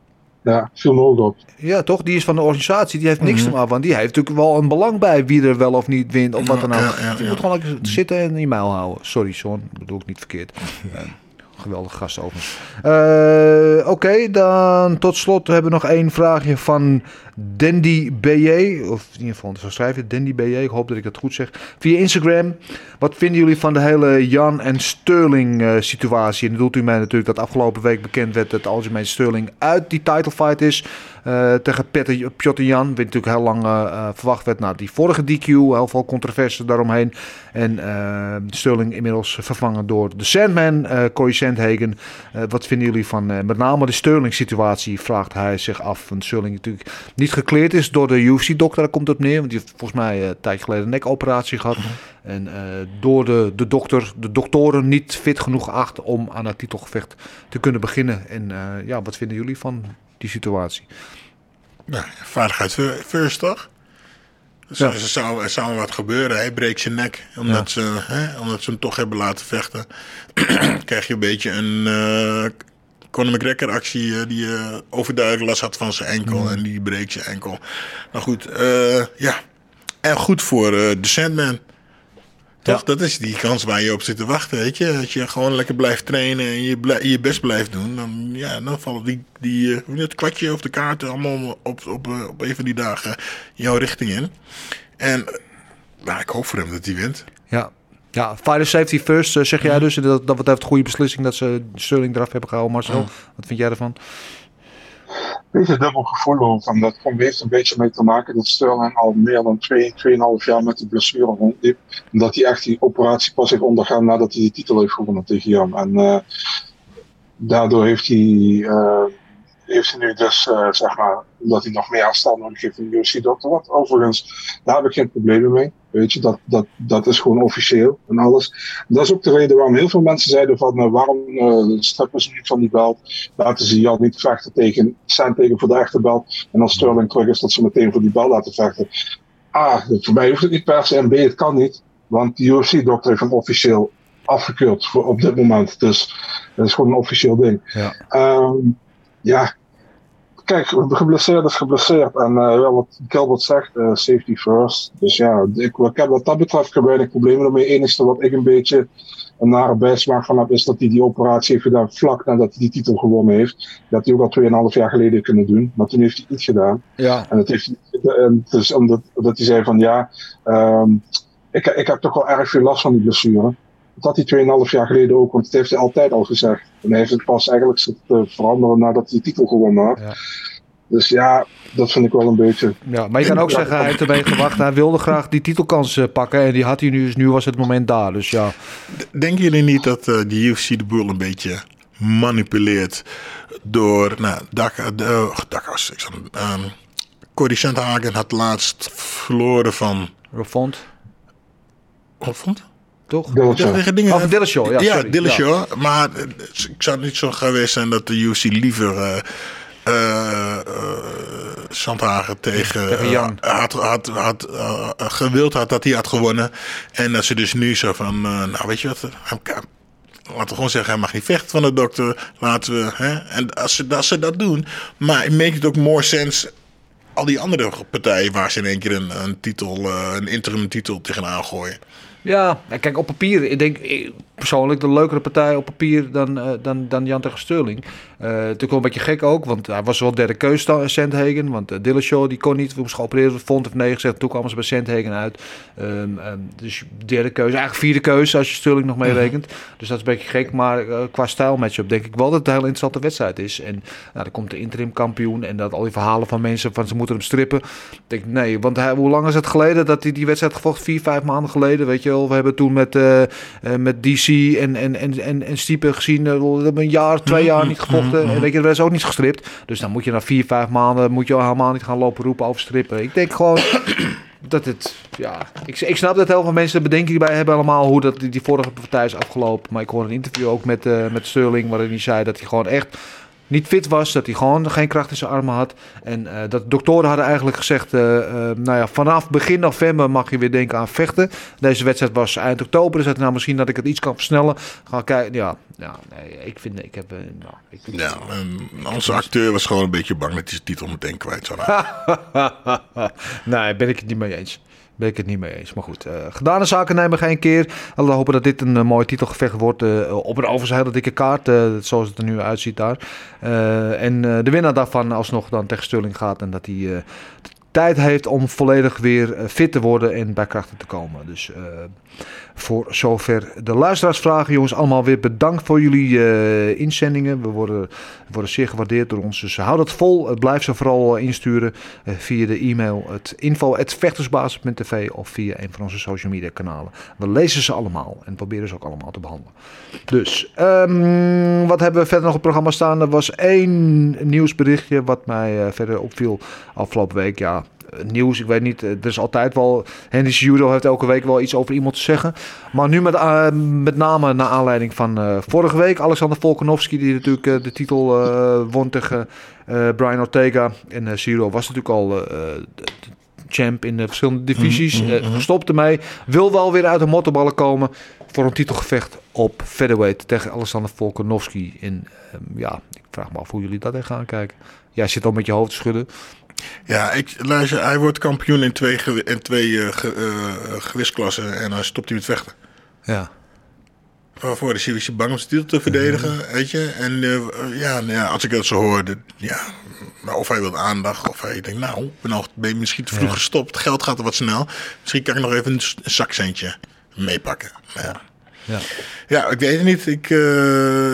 Ja, viel me ook op. Ja, toch? Die is van de organisatie, die heeft niks te maken van. Die heeft natuurlijk wel een belang bij wie er wel of niet wint, of wat dan ook. Ja, ja, je ja. moet gewoon lekker zitten en je mijl houden. Sorry, Sean, dat bedoel ik niet verkeerd. Geweldige gast overigens. Eh, Oké, dan tot slot hebben we nog één vraagje van Dandy BJ. Of in ieder geval, zo schrijf je Dandy BJ. Ik hoop dat ik dat goed zeg. Via Instagram. Wat vinden jullie van de hele Jan en Sterling eh, situatie? En bedoelt u mij natuurlijk dat afgelopen week bekend werd dat Aljamain Sterling uit die title fight is. Eh, tegen Piotr Jan. Wat natuurlijk heel lang eh, eh, verwacht werd na die vorige DQ. Heel veel controverse daaromheen. En eh, Sterling inmiddels vervangen door de Sandman, Corey Sandhagen. Wat vinden jullie van met name de Sterling-situatie? Vraagt hij zich af. Want Sterling natuurlijk niet gekleerd is door de UFC-dokter. Daar komt het op neer. Want die heeft volgens mij een tijdje geleden een nekoperatie gehad. En eh, door de, de dokter, de doktoren niet fit genoeg geacht om aan het titelgevecht te kunnen beginnen. En ja, wat vinden jullie van die situatie? Nou, vaardigheid fir- first, toch? Ja. er, zou, er zou wat gebeuren. Hij breekt zijn nek. Omdat, ze, hè, omdat ze hem toch hebben laten vechten. krijg je een beetje een eh Conor McGregor actie. eh, die eh, overduidelijk last had van zijn enkel. En die breekt zijn enkel. Nou goed, ja. En goed voor de Sandman. Toch? Ja. Dat is die kans waar je op zit te wachten, weet je. Als je gewoon lekker blijft trainen en je, blij- je best blijft doen, dan, ja, dan vallen die, die eh, het kwartje of de kaarten allemaal op, op, eh, op een van die dagen jouw richting in. En eh, nou, ik hoop voor hem dat hij wint. Ja, ja fighter safety first, zeg jij dus. En Dat, dat betreft goede beslissing dat ze Sterling eraf hebben gehouden. Marcel, wat vind jij ervan? Beetje dubbel gevoel over. En dat heeft een beetje mee te maken dat Sterling al meer dan 2, 2,5 jaar met die blessure rondliep. En dat hij echt die operatie pas heeft ondergaan nadat hij die titel heeft gewonnen tegen Jan. En eh, daardoor heeft hij, eh, heeft hij nu dus, eh, zeg maar, omdat hij nog meer herstel nodig heeft van de UFC-dokter. Wat overigens, daar heb ik geen problemen mee. Weet je, dat, dat, dat is gewoon officieel en alles. Dat is ook de reden waarom heel veel mensen zeiden van eh, waarom uh, strippen ze niet van die belt. Laten ze Jan niet vechten tegen, zijn tegen voor de echte belt. En als Sterling terug is, dat ze meteen voor die bel laten vechten. A, voor mij hoeft het niet per se. En B, het kan niet. Want de UFC-dokter heeft hem officieel afgekeurd voor, op dit moment. Dus dat is gewoon een officieel ding. Ja. Ehm, ja, kijk, geblesseerd is geblesseerd. En eh, ja, wat Gilbert zegt, eh, safety first. Dus ja, ik, ik heb wat dat betreft geen weinig problemen ermee. Het enige wat ik een beetje een nare bijsmaak van heb, is dat hij die operatie heeft gedaan vlak nadat hij die titel gewonnen heeft. Dat hij ook al 2,5 jaar geleden kunnen doen. Maar toen heeft hij niet gedaan. Ja. En dat heeft gedaan, dus omdat, omdat hij zei van ja, ehm, ik, ik heb toch wel erg veel last van die blessure. Dat had hij 2,5 jaar geleden ook, want dat heeft hij altijd al gezegd. En hij heeft het pas eigenlijk zitten veranderen nadat hij de titel gewonnen had. Ja. Dus ja, dat vind ik wel een beetje. Ja, maar je kan ook zeggen, hij heeft erbij gewacht. Hij wilde graag die titelkans eh, pakken. En die had hij nu, dus nu was het moment daar. Dus ja. Denken jullie niet dat eh de UFC de boel een beetje manipuleert door, nou, Dak, de, uh, Dakas, ik zal, um, Cody Sandhagen had laatst verloren van, Rafont, wat vond? Toch? Dillashaw. Dingen, Of Dillashaw, ja, ja. Dillashaw. Maar ik zou het niet zo geweest zijn dat de UFC liever Sandhagen tegen, Tegen Jan. had, had, had gewild had dat hij had gewonnen. En dat ze dus nu zo van, nou weet je wat, laten we gewoon zeggen, hij mag niet vechten van de dokter. Laten we, hè? En als ze, als ze dat doen, maar it makes it ook more sense al die andere partijen waar ze in één keer een, een titel, een interim titel tegenaan gooien. Ja, kijk, op papier, ik denk ik, persoonlijk de leukere partij op papier dan, eh, dan, dan Jan tegen Sterling. Eh natuurlijk wel een beetje gek ook, want hij was wel derde keus dan, Sandhagen. Want uh, Dillashaw die kon niet, moest geopereerd vond of nee gezegd. Toen kwamen ze bij Sandhagen uit. Ehm, ehm, dus derde keuze, eigenlijk vierde keuze als je Sterling nog meerekent. Dus dat is een beetje gek, maar eh, qua stijl matchup denk ik wel dat het een heel interessante wedstrijd is. En nou, dan komt de interim kampioen en dat al die verhalen van mensen van ze moeten hem strippen. Ik denk nee, want hij, hoe lang is het geleden dat hij die wedstrijd gevochten? Vier, vijf maanden geleden, weet je wel. We hebben toen met, eh, eh, met DC en, en, en, en, en Stiepe gezien, eh, we hebben een jaar, twee jaar niet gevochten. En weet je, is ook niet gestript. Dus dan moet je na vier, vijf maanden, moet je al helemaal niet gaan lopen roepen over strippen. Ik denk gewoon dat het, ja, ik, ik snap dat heel veel mensen er bedenking bij hebben allemaal hoe dat die, die vorige partij is afgelopen. Maar ik hoorde een interview ook met, eh, met Sterling waarin hij zei dat hij gewoon echt niet fit was, dat hij gewoon geen kracht in zijn armen had. En eh, dat de doktoren hadden eigenlijk gezegd, eh, eh, nou ja, vanaf begin november mag je weer denken aan vechten. Deze wedstrijd was eind oktober, dus dat nou misschien dat ik het iets kan versnellen. Gaan kijken, ja, ja nee, ik vind, ik heb, nou, ik, Ja, en onze acteur was gewoon een beetje bang dat hij zijn titel meteen kwijt zou raken. nee, ben ik het niet mee eens. Ben ik het niet mee eens. Maar goed, eh gedane zaken nemen geen keer. We hopen dat dit een eh, mooi titelgevecht wordt. eh, op een hele dikke kaart. zoals het er nu uitziet daar. En de winnaar daarvan alsnog dan tegen Sterling gaat. En dat hij tijd heeft om volledig weer fit te worden en bij krachten te komen. Dus voor zover de luisteraarsvragen. Jongens, allemaal weer bedankt voor jullie eh, inzendingen. We worden, worden zeer gewaardeerd door ons. Dus hou dat vol. Eh, blijf ze vooral eh, insturen via de e-mail het info.vechtersbasis.tv of via een van onze social media kanalen. We lezen ze allemaal en proberen ze ook allemaal te behandelen. Dus, ehm, wat hebben we verder nog op het programma staan? Er was één nieuwsberichtje wat mij verder opviel afgelopen week. Ja, nieuws, ik weet niet. eh, Er is altijd wel. Henry Judo heeft elke week wel iets over iemand te zeggen. Maar nu met, eh, met name naar aanleiding van eh, vorige week. Alexander Volkanovski, die natuurlijk eh, de titel eh, won tegen eh, Brian Ortega. En eh Ciro was natuurlijk al. eh, champ in de verschillende divisies. eh, gestopt ermee. Wil wel weer uit de mottenballen komen voor een titelgevecht op featherweight tegen Alexander Volkanovski. En ehm, ja, ik vraag me af hoe jullie dat tegen gaan kijken. Jij zit al met je hoofd te schudden. Ja, ik, luister, hij wordt kampioen in twee, in twee gewichtsklassen en dan stopt hij met vechten. Ja. Waarvoor is hij bang om zijn titel te verdedigen, weet je. En eh, ja, nou ja, als ik dat zo hoor, ja, of hij wil aandacht, of hij denkt, nou, ben, al, ben misschien te vroeg Ja. gestopt. Geld gaat er wat snel. Misschien kan ik nog even een, zakcentje meepakken. Ja. Ja. ja, ik weet het niet. Ik,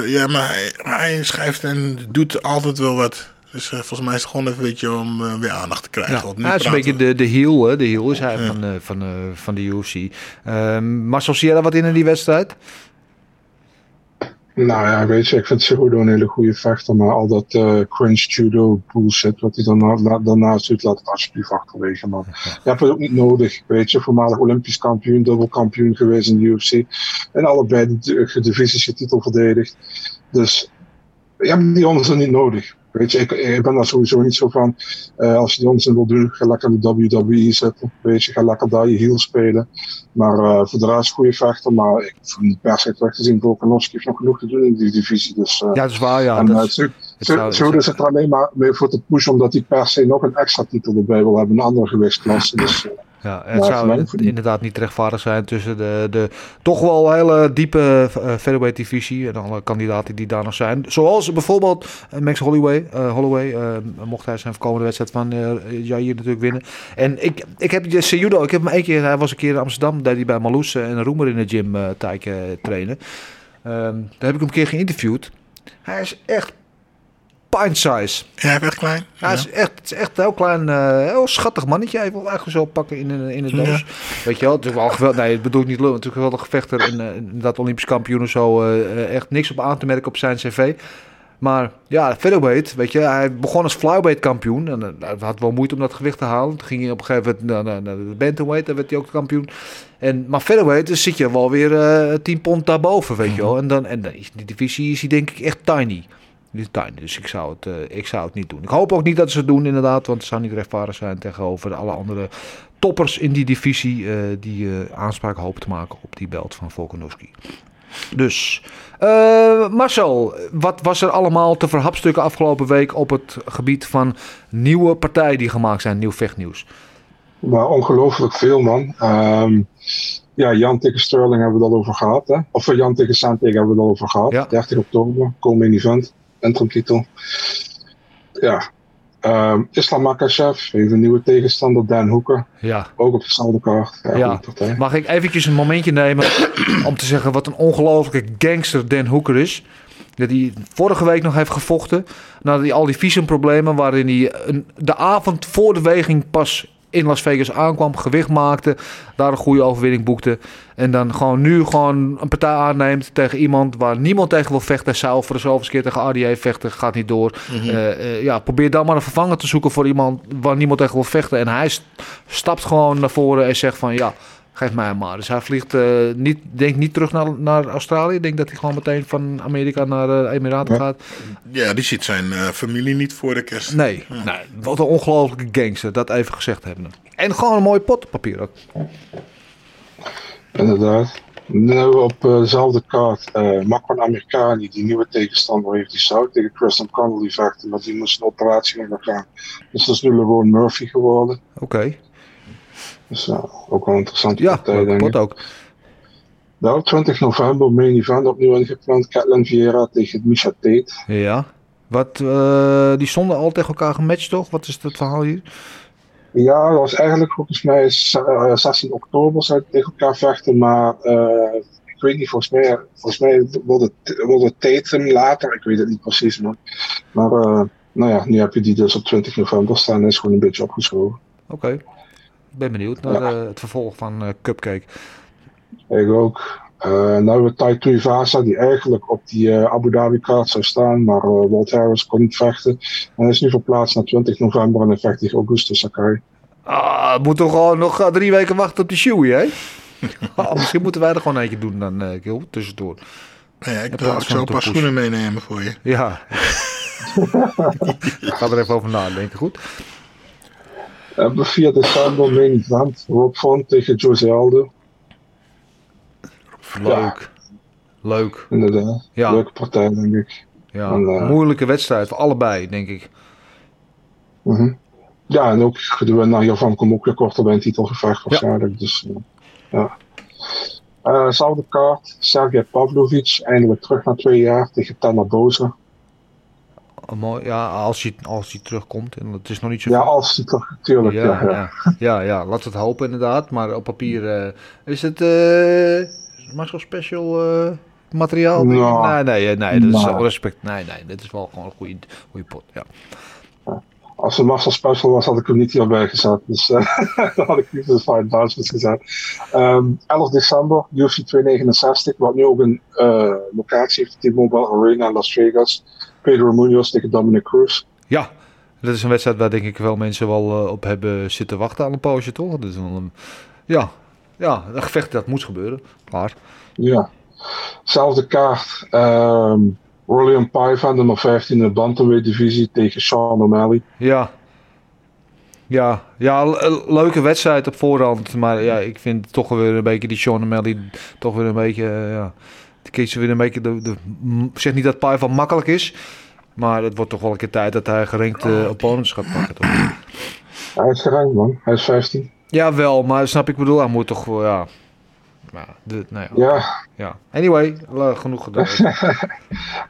ja, maar hij, hij schrijft en doet altijd wel wat. Dus eh, volgens mij is het gewoon even een beetje om eh, weer aandacht te krijgen. Ja, Want nu hij is een beetje de, de heel, hè. de heel is hij van, eh, van, eh, van de UFC. Ehm Marcel, zie jij daar wat in in die wedstrijd? Nou ja, weet je, ik vind Cejudo een hele goede vechter, maar al dat eh cringe judo bullshit wat hij daarna, la- daarnaast doet, laat het alsjeblieft achterwege, man. Je hebt het ook niet nodig, weet je, voormalig Olympisch kampioen, dubbel kampioen geweest in de UFC, en allebei de, de divisies je titel verdedigd. Dus je hebt die anders niet nodig. Weet je, ik, ik ben daar sowieso niet zo van. eh, als je die onzin wil doen, ga lekker de WWE zitten. Weet je, ga lekker daar je heel spelen. Maar eh, voor de rest goede vechter. Maar ik hem niet per se terug te zien. Volkanovski heeft nog genoeg te doen in die divisie. Dus, eh, Ja, dat is waar, ja. en dat eh, is- zo, zo, zo is het er alleen maar mee voor te pushen. Omdat hij per se nog een extra titel erbij wil hebben. Een andere gewichtsklasse. Dus, Ja, het Ja, zou inderdaad niet rechtvaardig zijn tussen de, de toch wel hele diepe uh, featherweight divisie en alle kandidaten die daar nog zijn. Zoals bijvoorbeeld eh, Max Holloway. eh, Holloway eh, mocht hij zijn voorkomende wedstrijd van eh Jair natuurlijk winnen. En ik, ik heb die Seudo, ik heb hem één keer, hij was een keer in Amsterdam, deed hij bij Marloes eh, en Roemer in de gym eh tijdje eh, trainen. Ehm, daar heb ik hem een keer geïnterviewd. Hij is echt pint size. Ja, echt klein. Ja, het is echt, het is echt een heel klein, eh, heel schattig mannetje. Hij wil eigenlijk zo pakken in, een- in de doos. Weet je wel, het is wel geweldig. Nee, het bedoel ik niet lullen. Natuurlijk wel een gevechter en eh, inderdaad Olympisch kampioen en zo. eh, echt niks op aan te merken op zijn cv. Maar ja, featherweight, weet je, hij begon als flyweight kampioen. En eh, hij had wel moeite om dat gewicht te halen. Toen ging hij op een gegeven moment naar, naar, naar de bantamweight, daar werd hij ook kampioen. En, maar featherweight, dan zit je wel weer eh 10 pond daarboven, weet je wel. En, dan, en dan is die divisie is hij denk ik echt tiny. Die dus ik zou, het, eh, ik zou het niet doen. Ik hoop ook niet dat ze het doen inderdaad, want het zou niet rechtvaardig zijn tegenover alle andere toppers in die divisie eh, die eh, aanspraak hopen te maken op die belt van Volkanovski. Dus, Marcel, wat was er allemaal te verhapstukken afgelopen week op het gebied van nieuwe partijen die gemaakt zijn, nieuw vechtnieuws? Maar ongelooflijk veel, man. Ehm, ja, Jan tegen Sterling hebben we het al over gehad. Hè? Of Jan tegen Santega hebben we het al over gehad. Ja. 30 oktober, komende event, interim titel. Ja. Ehm, Islam Makachev heeft een nieuwe tegenstander, Dan Hoeken. Ja. Ook op dezelfde kaart. Ja. Mag ik eventjes een momentje nemen om te zeggen wat een ongelofelijke gangster Dan Hoeker is. Dat hij vorige week nog heeft gevochten. Nadat hij al die visumproblemen waarin hij een, de avond voor de weging pas in Las Vegas aankwam, gewicht maakte, daar een goede overwinning boekte. En dan gewoon nu gewoon een partij aanneemt tegen iemand waar niemand tegen wil vechten. Zou voor de zoveelste keer tegen RDA vechten, gaat niet door. Eh, eh, ja, probeer dan maar een vervanger te zoeken voor iemand waar niemand tegen wil vechten. En hij st- stapt gewoon naar voren en zegt van ja, geef mij hem maar. Dus hij vliegt eh, niet, denk niet terug naar, naar Australië. Ik denk dat hij gewoon meteen van Amerika naar de Emiraten Ja. gaat. Ja, die ziet zijn eh, familie niet voor de kerst. Nee, nee, wat een ongelofelijke gangster, dat even gezegd hebben. En gewoon een mooi potpapier ook. Inderdaad. Nu hebben we op eh, dezelfde kaart eh Makwan Amerikani, die nieuwe tegenstander heeft. Die zou tegen Christian Connolly vechten, maar die moest een operatie ondergaan. Dus dat is nu gewoon Murphy geworden. Oké, Dus ja, ook wel een interessante ja, partij, leuke denk ik. pot ook. Nou, 20 november, main event opnieuw ingepland. Catelyn Vieira tegen Misha Tate. Ja. Wat, eh, die stonden al tegen elkaar gematcht, toch? Wat is het verhaal hier? Ja, dat was eigenlijk volgens mij eh, 16 oktober zou het tegen elkaar vechten, maar eh, ik weet niet, volgens mij, volgens mij wilde, wilde Tate hem later, ik weet het niet precies. Maar eh, nou ja, nu heb je die dus op 20 november staan en is gewoon een beetje opgeschoven. Oké. Ben benieuwd naar Ja. eh, het vervolg van eh, Cupcake. Ik ook. Eh nou hebben we Tai Tuivasa, die eigenlijk op die eh, Abu Dhabi kaart zou staan, maar eh, Walt Harris kon niet vechten. En hij is nu verplaatst naar 20 november en dan vecht tegen Augustus Sakai. Ah, moet toch gewoon nog drie weken wachten op de shoey, hè? Ah, misschien moeten wij er gewoon eentje doen dan, eh Gil, tussendoor. Ja, ik, zal- zal van een paar schoenen meenemen voor je. Ja. ik ga er even over nadenken, goed? Op 4 december main event, Rob Font tegen Jose Aldo. Leuk. Leuk. Inderdaad. Ja. Leuke partij, denk ik. Ja, En, eh, moeilijke wedstrijd voor allebei, denk ik. Mhm. Ja, en ook de winnaar hiervan komt ook weer korter bij een titelgevecht waarschijnlijk. Dus, eh, ja. Eh, zelfde kaart, Sergej Pavlovic, eindelijk terug na twee jaar tegen Tanner Bozer. Mooi. Ja, als hij, als hij terugkomt. En het is nog niet zo Ja, als hij terug, natuurlijk. Ja, ja, ja. ja. we het hopen inderdaad. Maar op papier eh, is het uh, Marcel Special eh, materiaal? Nou, nee, nee, nee, dat is nou. respect. Nee, nee, dit is wel gewoon een goede, goede pot. Ja. Als het Master Special was, had ik hem niet hierbij gezet. Dus dan had ik niet de Fight Bouncers gezet. Ehm 11 december, UFC 269, wat nu ook een locatie heeft, T-Mobile Arena in Las Vegas. Pedro Munoz tegen Dominic Cruz. Ja, dat is een wedstrijd waar denk ik wel mensen wel uh, op hebben zitten wachten aan een poosje, toch? Dat is wel een, ja, ja, een gevecht dat moet gebeuren. Klaar. Ja. Zelfde kaart. Um, William Paiva, nummer 15 in de bantamweight divisie tegen Sean O'Malley. Ja. Ja, ja le- leuke wedstrijd op voorhand. Maar ja, ik vind toch weer een beetje die Sean O'Malley toch weer een beetje... eh, ja, die kiezen weer een beetje... De, de, zeg niet dat Paiva makkelijk is. Maar het wordt toch wel een keer tijd dat hij gerankte opponents gaat pakken. Toch? Hij is gerankt man, hij is 15. Ja, wel. Maar snap ik ik bedoel, hij moet toch wel... Ja, ja, de, nou ja, Ja, ja. Anyway, genoeg gedaan.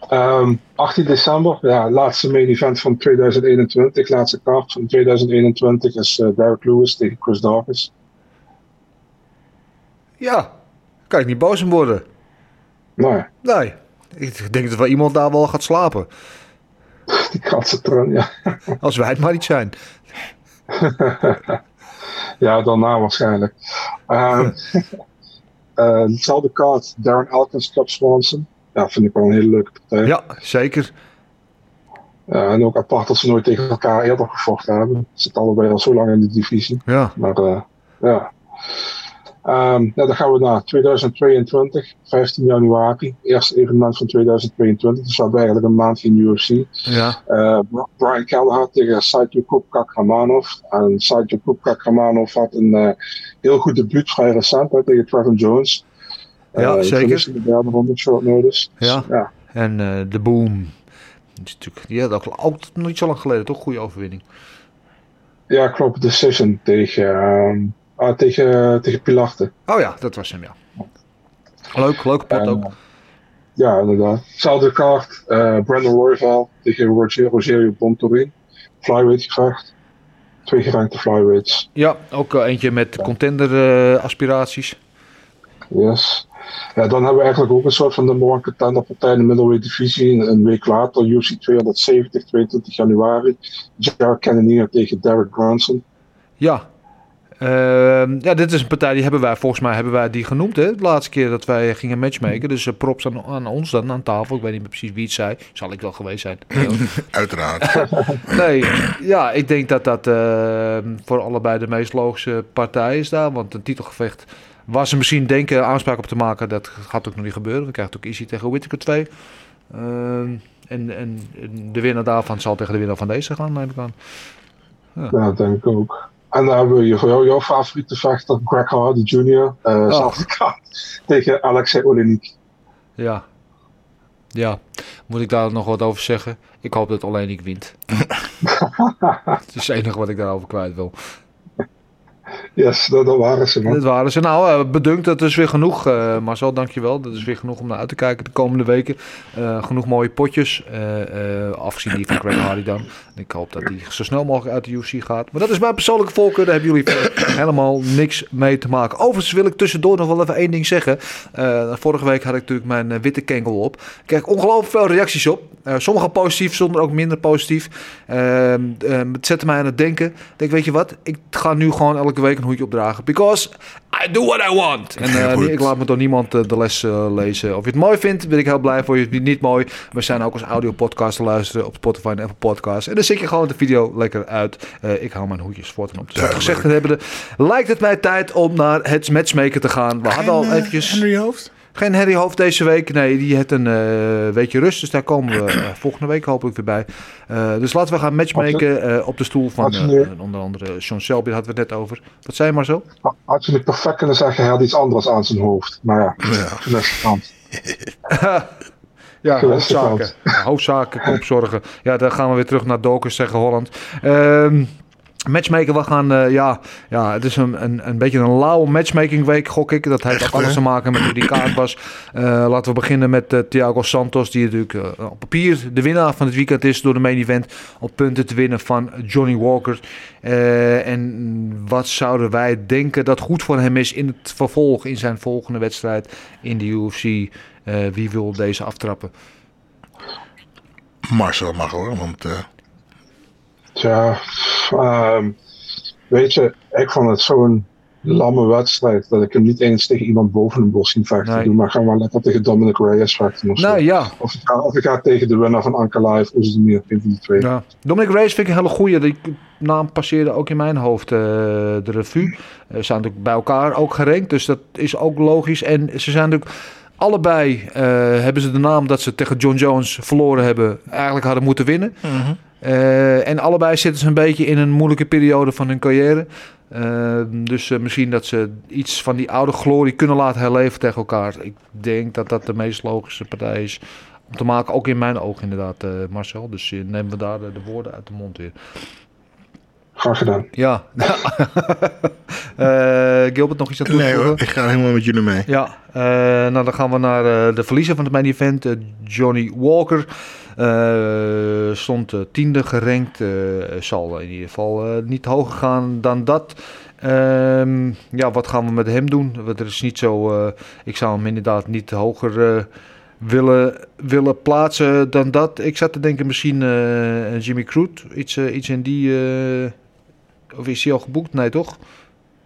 Ehm, 18 december, ja, laatste main event van 2021. Laatste kaart van 2021 is eh, Derek Lewis tegen Chris Dawkins. ja, kan ik niet boos om worden. Nou ja, Nee. Ik denk dat wel iemand daar wel gaat slapen. die kans zit erin, ja. Als wij het maar niet zijn. ja, daarna waarschijnlijk. Ehm eh, hetzelfde kaart, Darren Elkins, Club Swanson. Ja, vind ik wel een hele leuke partij. Ja, zeker. Ja, en ook apart dat ze nooit tegen elkaar eerder gevochten hebben. Ze zitten allebei al zo lang in de divisie. Ja. Maar eh, ja. Ja, dan gaan we naar 2022, 15 januari. Eerste evenement van 2022. Dus we hebben eigenlijk een maand in UFC. Ja. Eh, Bri- Brian Kelleher tegen Saito Kupka Kramanov. En Saito Kupka Kramanov had een eh, heel goed debuut vrij recent hè, tegen Trevor Jones. Ja, Eh, zeker. de derde ronde, short notice. Ja. ja. En de Boom. Is natuurlijk, die had ook, ook niet zo lang geleden, toch? Goede overwinning. Ja, klopt. Decision tegen, ehm, ah, tegen, tegen Pilarte. Oh ja, dat was hem, ja. Leuk, leuke pot En, ook. Ja, inderdaad. Hetzelfde kaart. eh Brandon Royval tegen Roger, Rogerio Bontorin. Flyweight gevecht. Twee gerankte flyweights. Ja, ook eh, eentje met contender eh, aspiraties. Yes. Ja, dan hebben we eigenlijk ook een soort van number one contender partij in de middleweight divisie. Een, een week later, UFC 270, 22 januari. Jared Cannonier tegen Derek Brunson. Ja. Ehm, ja, dit is een partij die hebben wij, volgens mij hebben wij die genoemd, hè? De laatste keer dat wij gingen matchmaken. Dus eh, props aan, aan ons dan, aan tafel. Ik weet niet meer precies wie het zei. Zal ik wel geweest zijn. Uiteraard. Nee, ja, ik denk dat dat eh, voor allebei de meest logische partij is daar. Want een titelgevecht was ze misschien denken aanspraak op te maken. Dat gaat ook nog niet gebeuren. We krijgen ook Easy tegen Whittaker 2. Ehm, en, en de winnaar daarvan zal tegen de winnaar van deze gaan, neem ik aan. Ja, dat denk ik ook. En dan hebben we hier voor jou, jouw favoriete vechter, Greg Hardy Jr. zelfde kaart tegen Alexei Olenik. Ja. Ja, moet ik daar nog wat over zeggen? Ik hoop dat alleen ik wint. Het is het enige wat ik daarover kwijt wil. Yes, dat, dat waren ze, man. Dit waren ze. Nou, eh, bedankt. Dat is weer genoeg. eh Marcel, dankjewel. Dat is weer genoeg om naar uit te kijken de komende weken. Eh, genoeg mooie potjes. eh, afgezien die van Greg Hardy dan. Ik hoop dat die zo snel mogelijk uit de UFC gaat. Maar dat is mijn persoonlijke voorkeur. Daar hebben jullie helemaal niks mee te maken. Overigens wil ik tussendoor nog wel even één ding zeggen. Vorige week had ik natuurlijk mijn witte kengel op. Ik kreeg ongelooflijk veel reacties op. Sommige positief, sommige ook minder positief. Ehm, ehm, het zette mij aan het denken. Ik denk, weet je wat? Ik ga nu gewoon elke week een hoedje opdragen. Because I do what I want. En eh, ik laat me door niemand eh, de les eh, lezen. Of je het mooi vindt, ben ik heel blij voor je. Het niet mooi. We zijn ook als audio podcast te luisteren op Spotify en Apple Podcasts. En dan zit je gewoon de video lekker uit. Eh, ik hou mijn hoedjes voort en op. Dus dat gezegd hebbende, lijkt het mij tijd om naar het matchmaker te gaan. We hadden al En, eventjes... Henry Hoofd? Geen Harry Hoofd deze week. Nee, die heeft een weekje rust. Dus daar komen we eh, volgende week hopelijk weer bij. Eh, dus laten we gaan matchmaken op de stoel van onder andere Sean Selby. Daar hadden we het net over. Wat zei je maar zo? Had je nu perfect kunnen zeggen, hij had iets anders aan zijn hoofd. Maar ja. Ja, Geweldige hoofdzaken. Ja, hoofdzaken, kopzorgen. Ja, dan gaan we weer terug naar Dokers tegen Holland. Ehm, matchmaker, we gaan... eh, ja, ja, het is een, een, een beetje een lauwe matchmaking week, gok ik. Dat heeft alles te maken met hoe die kaart was. Eh, laten we beginnen met eh, Thiago Santos, die natuurlijk op papier de winnaar van het weekend is door de main event op punten te winnen van Johnny Walker. En wat zouden wij denken dat goed voor hem is in het vervolg, in zijn volgende wedstrijd in de UFC? Wie wil deze aftrappen? Marcel mag hoor, want Tja, ehm, weet je, ik vond het zo'n lamme wedstrijd dat ik hem niet eens tegen iemand boven hem wil zien vechten. Nee. Doe maar gaan we lekker tegen Dominic Reyes vechten of zo. Nou ja, Of ik, ga, of ik ga tegen de winnaar van Anka Live, of is het meer, een van die twee. ja. Dominic Reyes vind ik een hele goeie. Die naam passeerde ook in mijn hoofd eh, de revue. Ze zijn natuurlijk bij elkaar ook gerankt, dus dat is ook logisch. En ze zijn natuurlijk Allebei eh, hebben ze de naam dat ze tegen John Jones verloren hebben, eigenlijk hadden moeten winnen. Eh, en allebei zitten ze een beetje in een moeilijke periode van hun carrière. Eh, dus eh, misschien dat ze iets van die oude glorie kunnen laten herleven tegen elkaar. Ik denk dat dat de meest logische partij is om te maken. Ook in mijn ogen inderdaad, eh, Marcel. Dus nemen we daar de, de woorden uit de mond weer. Graag gedaan. Ja. Eh, Gilbert, nog iets aan toe te Nee hoor, ik ga helemaal met jullie mee. Ja, eh, nou dan gaan we naar eh, de verliezer van het main event, Johnny Walker. Eh, stond eh, tiende gerankt, eh, zal in ieder geval niet hoger gaan dan dat. Ehm, ja, wat gaan we met hem doen? Want er is niet zo, ik zou hem inderdaad niet hoger willen, willen plaatsen dan dat. Ik zat te denken misschien Jimmy Crute, iets, iets in die, of is hij al geboekt? Nee toch?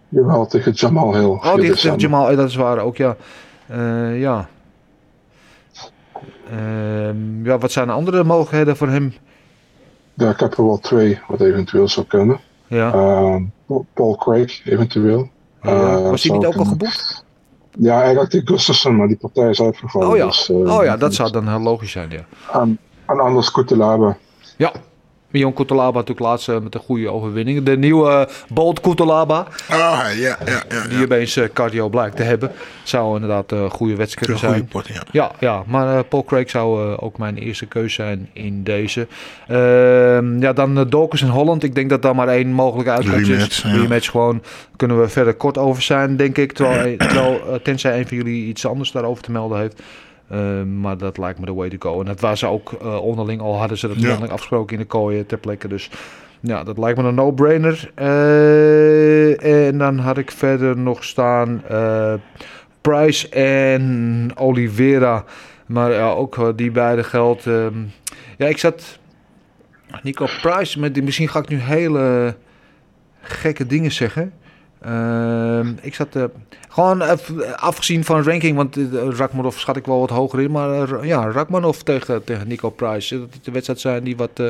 Jawel, tegen Jamal Hill. Oh, 4 die heeft december. Jamal, dat is waar ook, ja. Ja. Ehm, ja, wat zijn de andere mogelijkheden voor hem? Ja, ik heb er wel twee wat eventueel zou kunnen. Ja. Ehm, Paul Craig, eventueel. Ja. Eh, Was hij niet ook al geboekt? Ja, eigenlijk die Gustafsson, maar die partij is uitgevallen. Oh ja. dus, eh, oh ja, dat zou dan heel logisch zijn, ja. En, en anders Kutelaba. Ja. Mion Kutolaba natuurlijk laatst eh, met een goede overwinning. De nieuwe eh, Bolt Kutolaba, Oh, ja, ja, ja. die opeens eh, cardio blijkt te hebben. Zou inderdaad een goede wedstrijd kunnen goede zijn. pot, ja. Ja, ja, maar Paul Craig zou ook mijn eerste keuze zijn in deze. Ehm, ja, dan uh, Dawkins en Holland. Ik denk dat daar maar één mogelijke uitkomst is. ja. Rematch gewoon. Kunnen we verder kort over zijn, denk ik. Terwijl, terwijl, tenzij een van jullie iets anders daarover te melden heeft. Ehm, maar dat lijkt me de way to go. En dat was ze ook eh, onderling. Al hadden ze dat Ja. onderling afgesproken in de kooien ter plekke. Dus ja, dat lijkt me een no-brainer. Eh, en dan had ik verder nog staan eh, Price en Oliveira. Maar ja, ook die beide geld. ehm, ja, ik zat. Nico Price, met die, misschien ga ik nu hele gekke dingen zeggen. Ehm, ik zat eh, gewoon even afgezien van ranking, want uh, Rakmanov schat ik wel wat hoger in. Maar eh, ja, Rakmanov tegen, tegen Nico Price. Dat het de wedstrijd zijn die wat eh,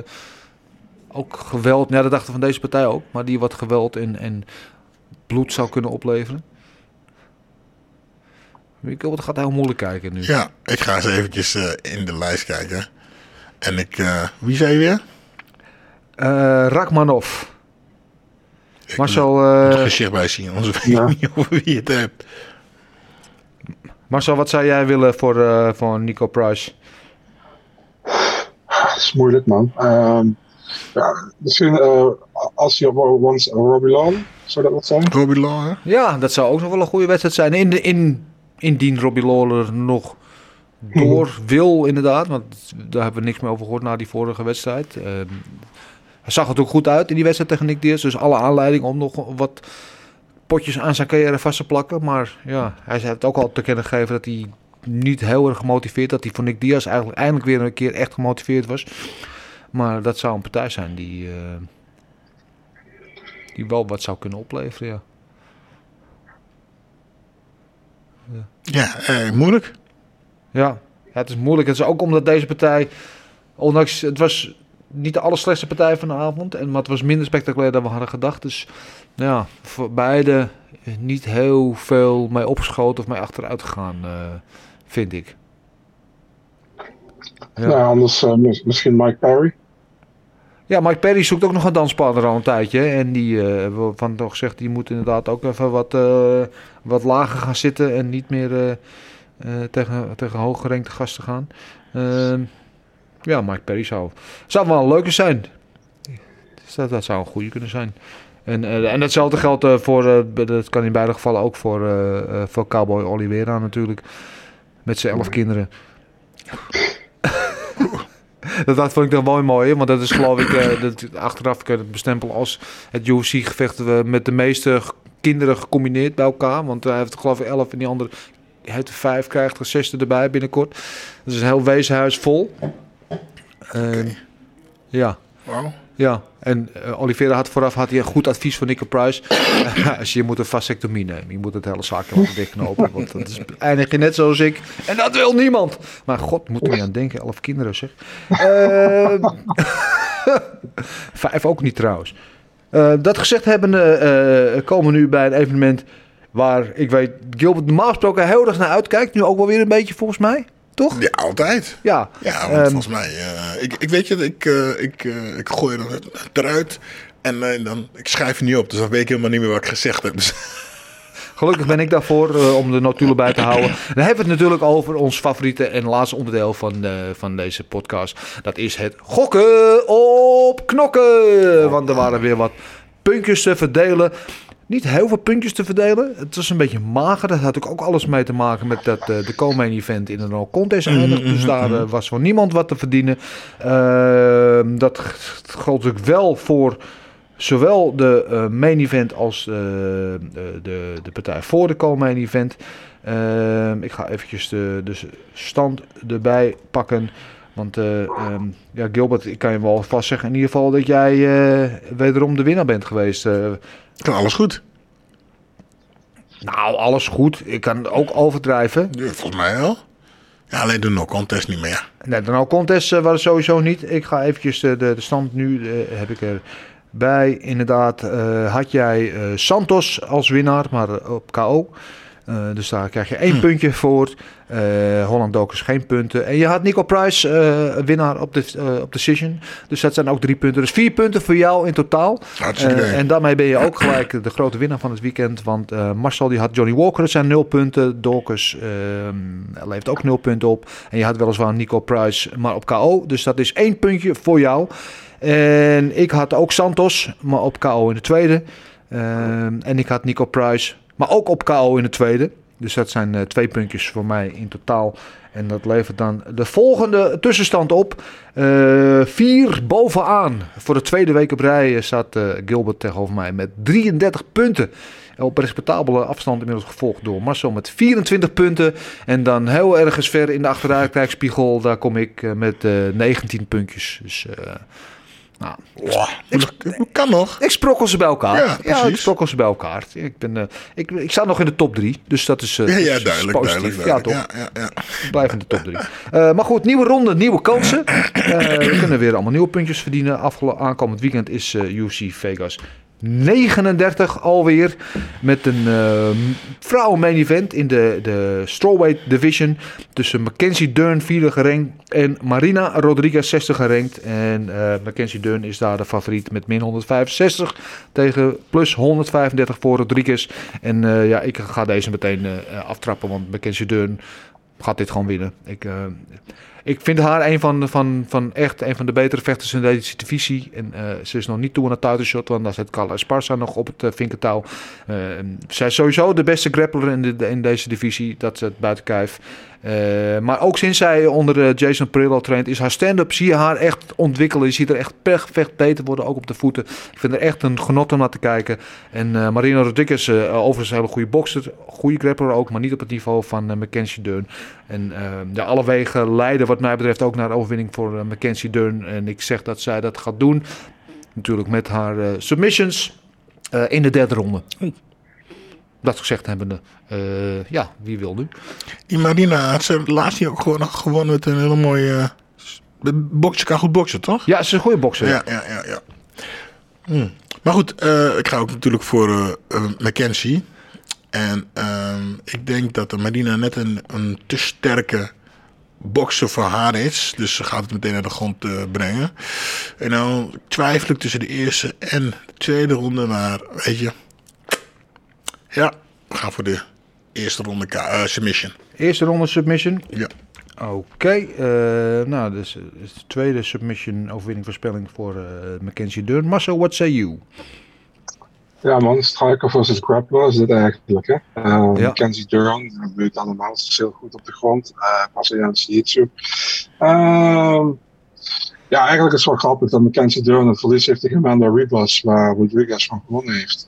ook geweld, ja, dat dachten van deze partij ook, maar die wat geweld en, en bloed zou kunnen opleveren. Ik het gaat heel moeilijk kijken nu. Ja, ik ga eens eventjes eh, in de lijst kijken. En ik... eh, wie zei je weer? Eh, Rakmanov. Ik Marcel, moet er eh, gezicht bij zien, anders weet Ja. ik niet over wie je het hebt. Marcel, wat zou jij willen voor, eh, voor Nico Price? Dat is moeilijk, man. Ehm, ja, misschien eh, als je once Robbie Long, zou dat wat zijn? Robbie Law, hè? Ja, dat zou ook nog wel een goede wedstrijd zijn. In de, in, indien Robbie Lawler nog door wil, inderdaad. Want daar hebben we niks meer over gehoord na die vorige wedstrijd. Ehm, hij zag er ook goed uit in die wedstrijd tegen Nick Diaz. Dus alle aanleiding om nog wat potjes aan zijn carrière vast te plakken. Maar ja, hij heeft ook al te kennen gegeven dat hij niet heel erg gemotiveerd... dat hij voor Nick Diaz eigenlijk eindelijk weer een keer echt gemotiveerd was. Maar dat zou een partij zijn die, eh, die wel wat zou kunnen opleveren, ja. Ja, eh, moeilijk. Ja. ja, het is moeilijk. Het is ook omdat deze partij, ondanks het was niet de allerslechtste partij van de avond, en, maar het was minder spectaculair dan we hadden gedacht. Dus nou ja, voor beide niet heel veel mee opgeschoten of mee achteruit gegaan, eh, vind ik. Ja. Nou, anders eh, mis- misschien Mike Perry. Ja, Mike Perry zoekt ook nog een danspartner al een tijdje. En die, hebben we van toch gezegd, die moet inderdaad ook even wat, wat lager gaan zitten. En niet meer eh, tegen, tegen hooggerenkte gasten gaan. Ja, Mike Perry zou, zou wel een leuke zijn. Dus dat, dat zou een goede kunnen zijn. En, eh, en hetzelfde geldt eh, voor, eh, dat kan in beide gevallen ook voor, voor Cowboy Oliveira natuurlijk. Met zijn elf kinderen. Dat, dat vond ik dan wel mooi, hè, want dat is geloof ik, dat, achteraf kun je het bestempelen als het UFC-gevecht met de meeste kinderen gecombineerd bij elkaar. Want hij heeft geloof ik elf en die andere heeft er vijf, krijgt er zesde erbij binnenkort. Dat is een heel wezenhuis vol. Ehm, Ja, Wauw. ja. En Oliveira had vooraf had hij een goed advies van Nico Price. Als je moet een vasectomie nemen. Je moet het hele zaakje laten dichtknopen. Want dat is, eindig je net zoals ik. En dat wil niemand. Maar god, moet er niet aan denken. Elf kinderen zeg. Ehm, Vijf ook niet trouwens. Eh, dat gezegd hebbende eh, komen we nu bij een evenement Waar ik weet, Gilbert normaal gesproken heel erg naar uitkijkt. Nu ook wel weer een beetje volgens mij. Toch? Ja, altijd. Ja. Ja, want Ehm, volgens mij... eh, ik, ik weet je, ik, eh, ik, eh, ik gooi er eruit en dan, ik schrijf het niet op. Dus dan weet ik helemaal niet meer wat ik gezegd heb. Gelukkig ben ik daarvoor om de notulen bij te houden. Dan hebben we het natuurlijk over ons favoriete en laatste onderdeel van, van deze podcast. Dat is het gokken op knokken. Want er waren weer wat puntjes te verdelen. Niet heel veel puntjes te verdelen. Het was een beetje mager. Dat had ook alles mee te maken met dat eh, de Komen event in een no contest eindigt. Dus daar eh, was voor niemand wat te verdienen. Ehm, dat g- geldt natuurlijk wel voor zowel de eh, main event als de, de, partij voor de co-main event. Ehm, ik ga eventjes de, de stand erbij pakken. Want eh, ehm, ja, Gilbert, ik kan je wel vast zeggen in ieder geval dat jij wederom de winnaar bent geweest. Kan alles goed. nou, alles goed. Ik kan ook overdrijven. Ja, volgens mij wel. Ja, alleen de no-contest niet meer. Nee, de no contest eh, was het sowieso niet. Ik ga eventjes de, de, de stand nu, eh, heb ik erbij. Inderdaad, eh, had jij Santos als winnaar, maar op KO. Eh, dus daar krijg je één puntje voor. Eh Holland Dokers geen punten. En je had Nico Price, eh, winnaar op de eh, op Decision. Dus dat zijn ook drie punten. Dus vier punten voor jou in totaal. En daarmee ben je ook gelijk de grote winnaar van het weekend. Want Marcel die had Johnny Walker, dat zijn nul punten. Dorcas ehm, levert ook nul punten op. En je had weliswaar Nico Price, maar op KO. Dus dat is één puntje voor jou. En ik had ook Santos, maar op KO in de tweede. Ehm, en ik had Nico Price, maar ook op KO in de tweede. Dus dat zijn eh, twee puntjes voor mij in totaal. En dat levert dan de volgende tussenstand op. Eh, vier bovenaan. Voor de tweede week op rij eh, staat Gilbert tegenover mij met 33 punten. Op respectabele afstand inmiddels gevolgd door Marcel met 24 punten. En dan heel ergens ver in de achteruitkijkspiegel, daar kom ik met eh 19 puntjes. Dus nou, Wow, hoe kan nog? ik sprokkel ze bij elkaar. Ja, Ja, ik sprokkel ze bij elkaar. Ik, ben, eh, ik, ik sta nog in de top 3, dus dat is, eh, Ja, ja is duidelijk, positief. duidelijk, Ja, toch? Ja, ja, ja. Ik blijf in de top 3. Eh, maar goed, nieuwe ronde, nieuwe kansen. We kunnen weer allemaal nieuwe puntjes verdienen. Aankomend weekend is UFC Vegas 39 alweer. Met een vrouwen main event in de, de strawweight division. Tussen Mackenzie Dern, vierde gerankt. En Marina Rodriguez, 60 gerankt. En eh, Mackenzie Dern is daar de favoriet met min 165. Tegen plus 135 voor Rodriguez. En eh, ja, ik ga deze meteen eh, aftrappen. Want Mackenzie Dern gaat dit gewoon winnen. Ik, eh, ik vind haar een van, van, van echt een van de betere vechters in deze divisie. En eh, ze is nog niet toe aan het titleshot, want daar zit Carla Esparza nog op het uh, zij is sowieso de beste grappler in, de, in deze divisie. Dat is het buiten kijf. Maar ook sinds zij onder Jason Perillo traint, is haar stand-up, zie je haar echt ontwikkelen. Je ziet er echt per gevecht beter worden, ook op de voeten. Ik vind er echt een genot om naar te kijken. En Marina Rodriguez, overigens een hele goede bokser, goede grappler ook, maar niet op het niveau van Mackenzie Dern. En eh, ja, alle wegen leiden wat mij betreft ook naar de overwinning voor eh, Mackenzie Dern. En ik zeg dat zij dat gaat doen. Natuurlijk met haar eh, submissions eh, in de derde ronde. Dat gezegd hebbende, eh, ja, wie wil nu? Die Marina had ze laatst hier ook gewoon gewonnen met een hele mooie... Uh, boksen kan goed boksen, toch? Ja, ze is een goede bokser. Ja, ja, ja. ja. Hm. Maar goed, eh, ik ga ook natuurlijk voor uh, uh, Mackenzie. En uh, ik denk dat de Marina net een, een te sterke bokser voor haar is. Dus ze gaat het meteen naar de grond uh, brengen. En dan twijfel ik tussen de eerste en de tweede ronde. Maar weet je, ja, we gaan voor de eerste ronde uh, submission. Eerste ronde submission? Ja. Oké, okay, uh, nou, dus, dus, de tweede submission overwinning voorspelling voor Mackenzie Dern. Marcel, what say you? Ja man, striker versus grappler is dit eigenlijk. Hè? Uh, ja. Mackenzie Dern, dat weet allemaal, is heel goed op de grond. Uh, Braziliaans jiu-jitsu. Uh, ja, eigenlijk is het wel grappig dat Mackenzie Dern een verlies heeft tegen Amanda Ribas, waar Rodriguez van gewonnen heeft.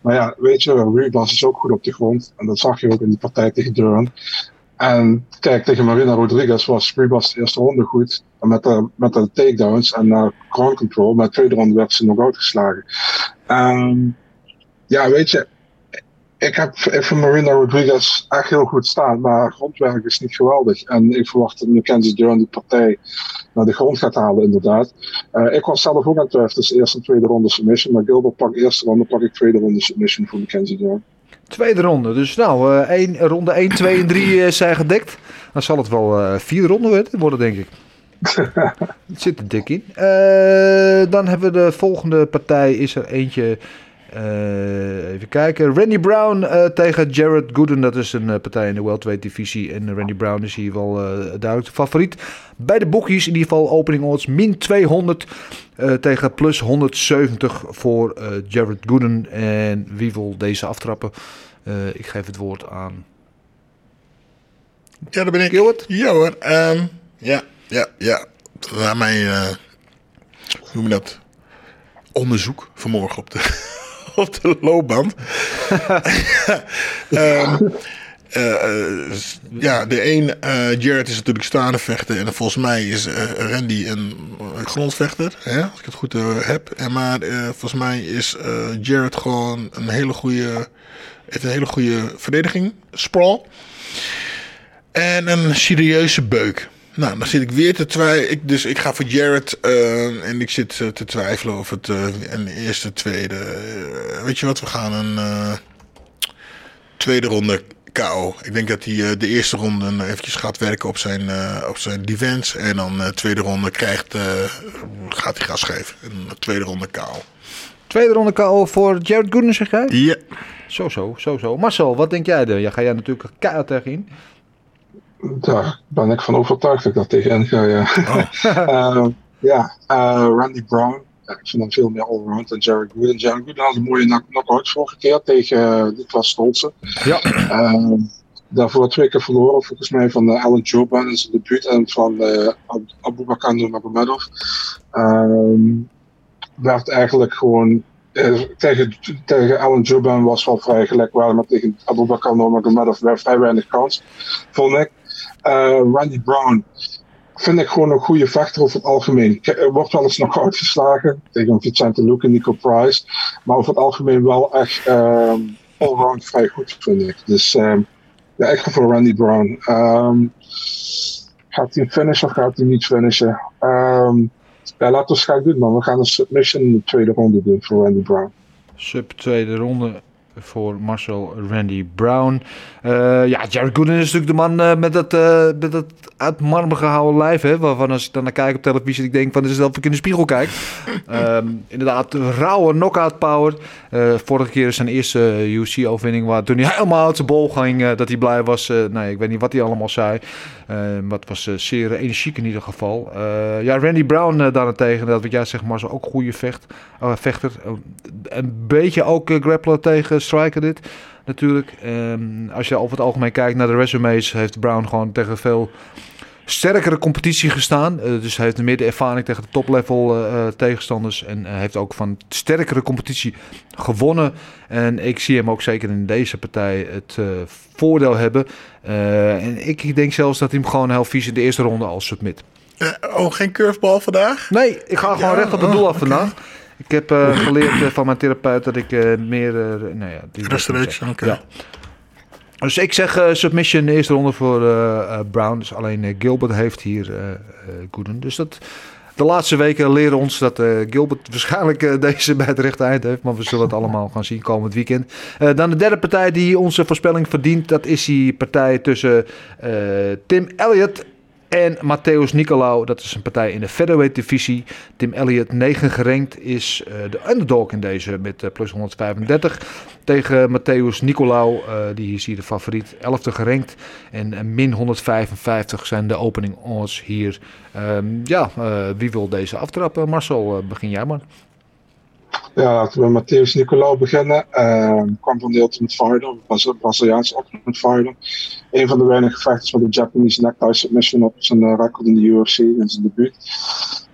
maar ja, weet je, Ribas is ook goed op de grond. En dat zag je ook in die partij tegen Dern. En kijk, tegen Marina Rodriguez was Ribas de eerste ronde goed. Met de, met de takedowns en uh, ground control. Maar de tweede ronde werd ze nog uitgeslagen. Um, ja, weet je. Ik heb even Marina Rodriguez echt heel goed staan. Maar grondwerk is niet geweldig. En ik verwacht dat Mackenzie Dern die partij naar de grond gaat halen, inderdaad. Uh, ik was zelf ook aan het twijfelen tussen eerste en tweede ronde submission. Maar Gilbert pak eerste ronde, pak ik tweede ronde submission voor Mackenzie Dern. Tweede ronde. Dus nou, eh, één, ronde 1, 2 en 3 eh, zijn gedekt. Dan zal het wel eh vier ronden worden, denk ik. Het zit er dik in. Eh, dan hebben we de volgende partij. Is er eentje. eh, even kijken. Randy Brown eh, tegen Jared Gooden. Dat is een partij in de welterweight divisie. En Randy Brown is hier wel duidelijk de favoriet. Bij de boekies in ieder geval opening odds min 200 eh, tegen plus 170 voor Jared Gooden. En wie wil deze aftrappen? Ik geef het woord aan. Ja, daar ben ik. Gilbert? Ja hoor. Ehm, ja, ja, ja. Na mijn, eh, noem je dat? Onderzoek vanmorgen op de, op de loopband. Ehm, eh, eh, ja, de een, Jared is natuurlijk staande vechten. En volgens mij is Randy een grondvechter. Hè, als ik het goed heb. En maar volgens mij is Jared gewoon een hele goede, heeft een hele goede verdediging. Sprawl. En een serieuze beuk. Nou, dan zit ik weer te twijfelen. Dus ik ga voor Jared. eh, en ik zit eh, te twijfelen of het eh, een eerste, tweede. weet je wat, we gaan een tweede ronde KO. Ik denk dat hij de eerste ronde eventjes gaat werken op zijn, eh, op zijn defense. En dan de tweede ronde krijgt, gaat hij gas geven. En de tweede ronde KO. Tweede ronde KO voor Jared Gooden, zeg jij? Ja. Zo, zo, zo, zo. Marcel, wat denk jij er? Ja, ga jij natuurlijk keihard tegenin. Daar ben ik van overtuigd dat ik daar tegenin ga, ja. Eh, ja, eh, Randy Brown. Ja, ik vind hem veel meer allround dan Jared Gooden. Jared Gooden had een mooie knock- knockout vorige keer tegen uh, Niklas Stolzen. Ja. Eh, daarvoor twee keer verloren, volgens mij van uh, Alan Joban in zijn debuut en van Ab Abu Bakr Nurmagomedov. Ehm werd eigenlijk gewoon tegen, tegen Alan Joban was wel vrij gelijkwaardig, maar tegen Abu Bakr Nurmagomedov werd vrij weinig kans, vond ik. Uh, Randy Brown vind ik gewoon een goede vechter over het algemeen. Wordt wel eens nog uitgeslagen tegen Vicente Luque en Nico Price, maar over het algemeen wel echt um, allround vrij goed, vind ik. Dus um, ja, ik ga voor Randy Brown. Um, gaat hij finishen of gaat hij niet finishen? Ja, laten we het doen, man. We gaan een submission in de tweede ronde doen voor Randy Brown. Sub tweede ronde voor Marcel Randy Brown. Uh, ja, Jared Gooden is natuurlijk de man uh, met dat, uh, met dat uit marmer gehouden lijf. Hè, waarvan als ik dan naar kijk op televisie, ik denk van dit is dat ik in de spiegel kijk. um, inderdaad, rauwe knockout power. Vorige keer zijn eerste UFC-overwinning, waar toen hij helemaal uit zijn bol ging, dat hij blij was. Nee, ik weet niet wat hij allemaal zei. Maar het was zeer energiek in ieder geval. Uh, ja, Randy Brown uh, daarentegen, dat wat jij zegt, maar ook goede vecht, vechter. een beetje ook grappler tegen Striker dit, natuurlijk. Um, als je over het algemeen kijkt naar de resumes, heeft Brown gewoon tegen veel sterkere competitie gestaan. Uh, dus hij heeft meer de ervaring tegen de top-level uh, tegenstanders. En heeft ook van sterkere competitie gewonnen. En ik zie hem ook zeker in deze partij het uh, voordeel hebben. En ik denk zelfs dat hij hem gewoon heel vies in de eerste ronde al submit. oh, geen curveball vandaag? Nee, ik ga gewoon ja, recht op het doel af vandaag. Okay. Ik heb geleerd van mijn therapeut dat ik meer. nou ja, die Restoration, oké. Okay. Ja. Dus ik zeg uh, submission de eerste ronde voor uh, Brown. Dus alleen Gilbert heeft hier Gooden. Dus dat, de laatste weken leren ons dat Gilbert waarschijnlijk deze bij het rechte eind heeft. Maar we zullen het allemaal gaan zien komend weekend. dan de derde partij die onze voorspelling verdient. Dat is die partij tussen Tim Elliott en Matthäus Nicolau, dat is een partij in de featherweight divisie. Tim Elliott, 9 gerankt, is uh, de underdog in deze met uh, plus 135. Tegen Matthäus Nicolau, uh, die is hier de favoriet, 11e gerankt. En min 155 zijn de opening odds hier. Um, ja, wie wil deze aftrappen? Marcel, begin jij maar. Ja, laten we met Matthäus Nicolau beginnen. Uh, kwam van de Ultimate Fighter, Brazil Braziliaanse Ultimate Fighter. Een van de weinige vechters met een Japanese necktie submission op zijn uh, record in de UFC in zijn debuut.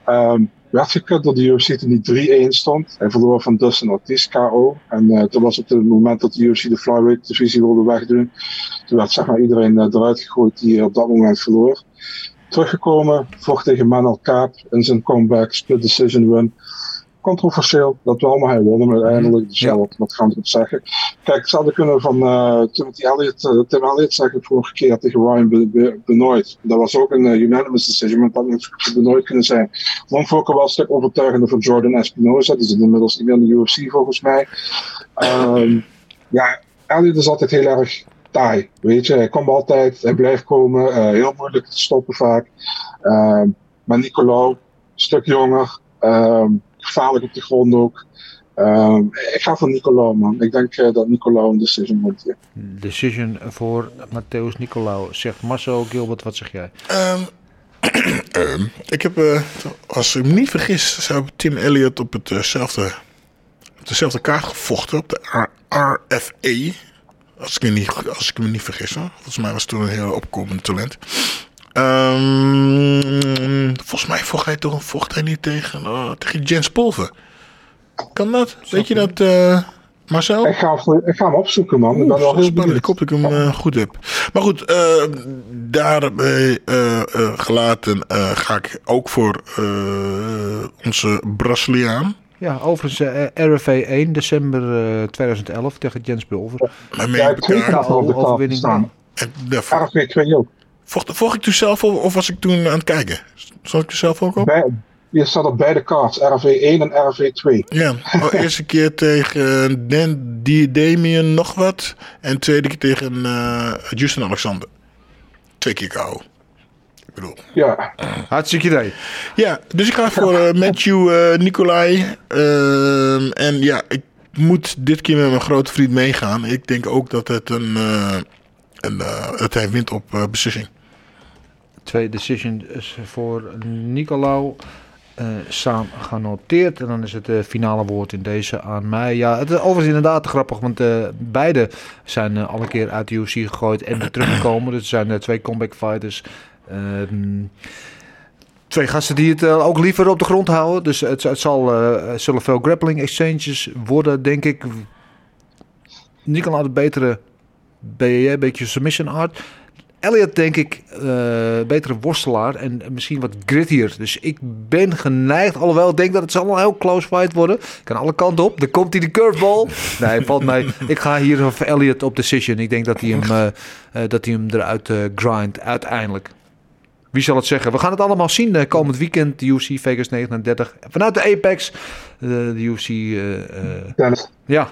Um, werd gekut door de UFC toen hij 3-1 stond. Hij verloor van Dustin Ortiz KO. En uh, toen was het het moment dat de UFC de flyweight divisie wilde wegdoen. Toen werd zeg maar iedereen uh, eruit gegooid die op dat moment verloor. Teruggekomen, vocht tegen Manel Kaap in zijn comeback, split decision win controversieel, dat wel, maar hij won hem uiteindelijk. Dus ja, wat, wat gaan we erop zeggen? Kijk, ik zou kunnen van uh, Timothy Elliott, uh, Tim Elliott zeggen vorige keer tegen Ryan Benoit. Dat was ook een uh, unanimous decision, maar dat had Benoit kunnen zijn. Fokker was een stuk overtuigender voor Jordan Espinoza, die zit inmiddels niet meer in de UFC volgens mij. Um, ja, Elliot is altijd heel erg taai. Weet je, hij komt altijd, hij blijft komen. eh, heel moeilijk te stoppen vaak. Ehm, maar Nicolau, een stuk jonger. ehm, gevaarlijk op de grond ook. Ehm, ik ga voor Nicolau, man. Ik denk eh, dat Nicolau een decision wordt hier. Decision voor Matthäus Nicolau. Zegt Marcel Gilbert, wat zeg jij? Ehm, ehm, ik heb, eh, als ik me niet vergis, zou Tim Elliott op hetzelfde, op dezelfde kaart gevochten. Op de R- RFA. Als ik, me niet, als ik me niet vergis. Hoor. Volgens mij was het toen een heel opkomend talent. Ehm, volgens mij vocht hij toch vocht hij niet tegen, oh, tegen Jens Polver. Kan dat? Weet je dat, eh, Marcel? Ik ga, hem- ik ga hem opzoeken, man. ik ben wel heel spannend. benieuwd. Ik hoop dat ik hem eh, goed heb. Maar goed, eh, daarbij eh, eh, gelaten eh, ga ik ook voor eh, onze Braziliaan. Ja, overigens eh, RFA 1 december eh, 2011 tegen Jens Bulver. Ja, ik dat er op de overwinning. staan. En daarvoor- RFW 2 ook. Vocht, vocht ik toen zelf of, of was ik toen aan het kijken? Zat ik er zelf ook op? Bij, je staat op beide kaarts, RFW 1 en RFW 2. Ja, oh, eerste keer tegen Dan, die Damien nog wat. En tweede keer tegen eh Justin Alexander. Twee keer kou. Ik bedoel. Ja, Hartstikke idee. Ja, dus ik ga voor eh, Matthew eh, Nicolai. Ehm, en ja, ik moet dit keer met mijn grote vriend meegaan. Ik denk ook dat het een. eh, een eh, dat hij wint op eh, beslissing. Twee decisions voor Nicolau. eh samen genoteerd. En dan is het eh, finale woord in deze aan mij. Ja, het is overigens inderdaad grappig. Want eh, beide zijn al een keer uit de UFC gegooid en teruggekomen. Dus het zijn twee comeback fighters. Ehm, twee gasten die het ook liever op de grond houden. Dus het, het zal, er zullen veel grappling exchanges worden, denk ik. Nicolau had een betere BJJ, beetje submission art. Elliot denk ik eh, betere worstelaar en misschien wat grittier. Dus ik ben geneigd, alhoewel ik denk dat het zal een heel close fight worden. Kan alle kanten op. Dan komt hij de curveball. Nee, valt mij. Ik ga hier voor Elliot op decision. Ik denk dat hij hem, eh, eh, dat hij hem eruit eh grind uiteindelijk. Wie zal het zeggen? We gaan het allemaal zien komend weekend. De UFC Vegas 39. Vanuit de Apex. de UFC. eh, eh, Dennis. ja,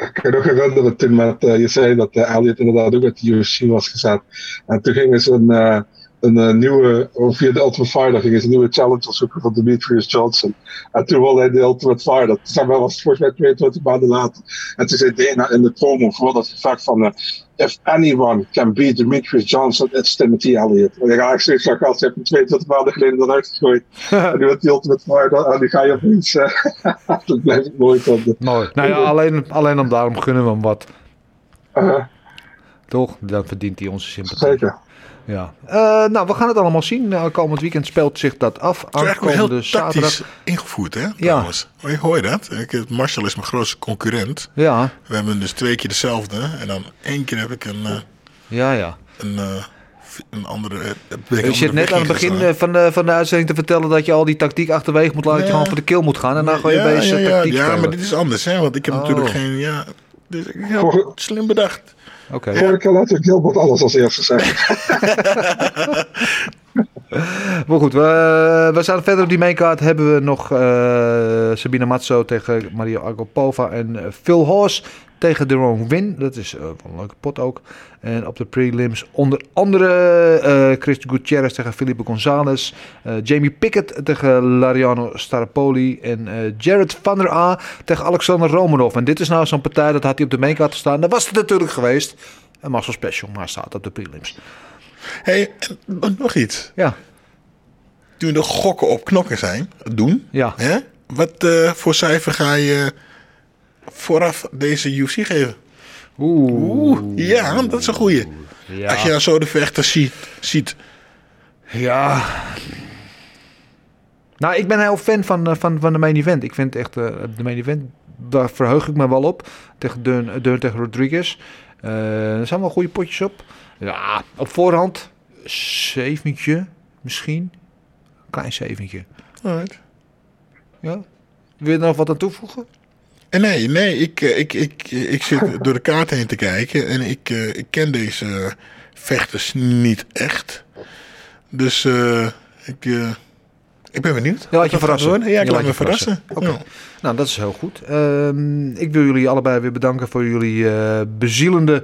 Ik kan nog herinneren toen met, eh, je zei dat uh, Elliot inderdaad ook uit de UFC was gezet. En toen gingen ze een, eh, een eh, nieuwe, of via de Ultimate Fighter gingen ze een nieuwe challenger zoeken van Demetrius Johnson. En toen wilde hij de Ultimate Fighter. Zeg maar, was het volgens mij 22 maanden later. En toen zei Dana in de promo voor dat gevecht van, eh, if anyone can beat Demetrius Johnson, it's Timothy Elliott. En ik ga ik zoiets van, gast, je hebt hem 22 maanden geleden eruit gegooid. en nu wordt die Ultimate Fighter, en die ga je opeens, eh, dat blijft het nooit op de... mooi. Nou ja, alleen, alleen om daarom gunnen we hem wat. Toch? Dan verdient hij onze sympathie. zeker. Ja. Eh, nou, we gaan het allemaal zien. Nou, komend weekend speelt zich dat af. Aankomende zaterdag. ingevoerd, hè? Trouwens. Hoor je- Hoor je dat? Ik, Marshall is mijn grootste concurrent. Ja, We hebben dus twee keer dezelfde. En dan één keer heb ik een, eh, ja, ja. een, eh, een andere. eh, ik Je zit net aan het begin eh, van de, van de uitzending te vertellen dat je al die tactiek achterwege moet laten. Dat je Ja. gewoon voor de kill moet gaan. En dan ga je ja, bezig ja, ja, tactiek ja, spelen. maar dit is anders, hè? Want ik heb Oh. natuurlijk geen. Ja, dus, ja, slim bedacht. Oké. Vorige keer laat ik Gilbert alles als eerste zeggen. Maar goed, we, we staan verder op die maincard. Hebben we nog eh, Sabina Mazzo tegen Maria Agopova. En eh, Phil Horst tegen Deron Win. Dat is wel een leuke pot ook. En op de prelims onder andere eh Chris Gutierrez tegen Felipe Gonzalez. eh, Jamie Pickett tegen Lariano Starapoli. En Jared van der A tegen Alexander Romanov. En dit is nou zo'n partij, dat had hij op de maincard staan. Dat was het natuurlijk geweest. Een Muscle Special, maar staat op de prelims. hey, nog iets. Ja, Toen de gokken op knokken zijn, doen. ja. Hè? Wat voor cijfer ga je vooraf deze UFC geven? Oeh. Ja, dat is een goeie. Ja. Als je nou zo de vechters ziet. ziet. Ja. Nou, ik ben heel fan van, eh, van, van de main event. Ik vind echt, eh, de main event, daar verheug ik me wel op. Tegen Deun, Deun tegen Rodriguez. Eh, er zijn wel goede potjes op. Ja, op voorhand, zeventje misschien. Klein zeventje. Alright. Ja. Wil je er nog wat aan toevoegen? En nee, nee, ik, eh, ik, ik, ik zit door de kaart heen te kijken en ik, eh, ik ken deze vechters niet echt. Dus eh, ik, eh, Ik ben benieuwd. Ja, laat je verrassen. worden. Ja, ik Je laat me verrassen. Oké. Ja. Nou, dat is heel goed. Ehm, ik wil jullie allebei weer bedanken voor jullie eh, bezielende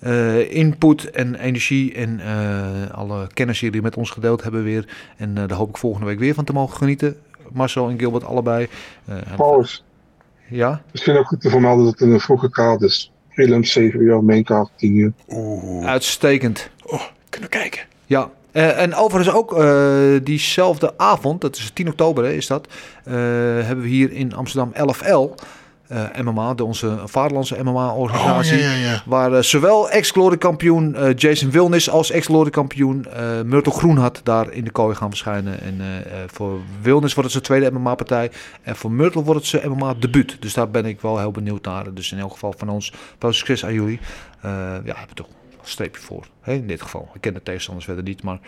eh, input en energie en eh, alle kennis die jullie met ons gedeeld hebben weer. En eh, daar hoop ik volgende week weer van te mogen genieten. Marcel en Gilbert allebei. Eh, en- Trouwens, ja, misschien ook goed te vermelden dat het een vroege kaart is. Prelims 7 uur, mainkaart 10 uur. uitstekend. Oh, kunnen we kijken. Ja, eh, en overigens ook eh, diezelfde avond, dat is 10 oktober hè, is dat, eh, hebben we hier in Amsterdam 11L, eh, MMA, de onze vaderlandse MMA-organisatie. Oh, ja, ja, ja. Waar eh, zowel ex-glory kampioen eh, Jason Wilnis als ex-glory kampioen eh Myrtle Groenhart daar in de kooi gaan verschijnen. En eh, eh, voor Wilnis wordt het zijn tweede MMA-partij. En voor Myrtle wordt het zijn MMA-debuut. Dus daar ben ik wel heel benieuwd naar. Dus in elk geval van ons veel succes aan jullie. Eh ja, hebben toch een streepje voor. Hè, in dit geval. Ik ken de tegenstanders verder niet, maar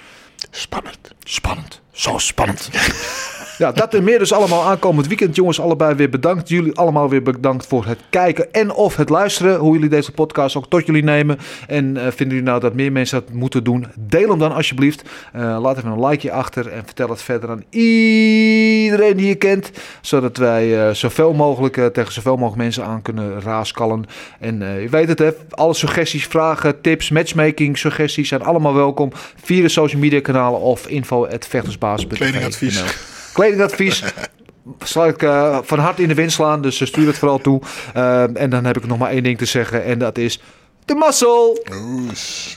Spannend. spannend. Zo spannend. Ja, dat en meer dus allemaal aankomend weekend. Jongens, allebei weer bedankt. Jullie allemaal weer bedankt voor het kijken en of het luisteren. Hoe jullie deze podcast ook tot jullie nemen. En eh, vinden jullie nou dat meer mensen dat moeten doen? Deel hem dan alsjeblieft. Eh, laat even een likeje achter en vertel het verder aan iedereen die je kent. Zodat wij eh, zoveel mogelijk tegen zoveel mogelijk mensen aan kunnen raaskallen. En je weet het hè, alle suggesties, vragen, tips, matchmaking, suggesties zijn allemaal welkom. Via de social media kanalen of info.vechtersbaas.nl Kledingadvies. Kledingadvies. Zal ik eh, van harte in de wind slaan, dus eh, stuur het vooral toe. Eh, en dan heb ik nog maar één ding te zeggen en dat is de muscle. Oes.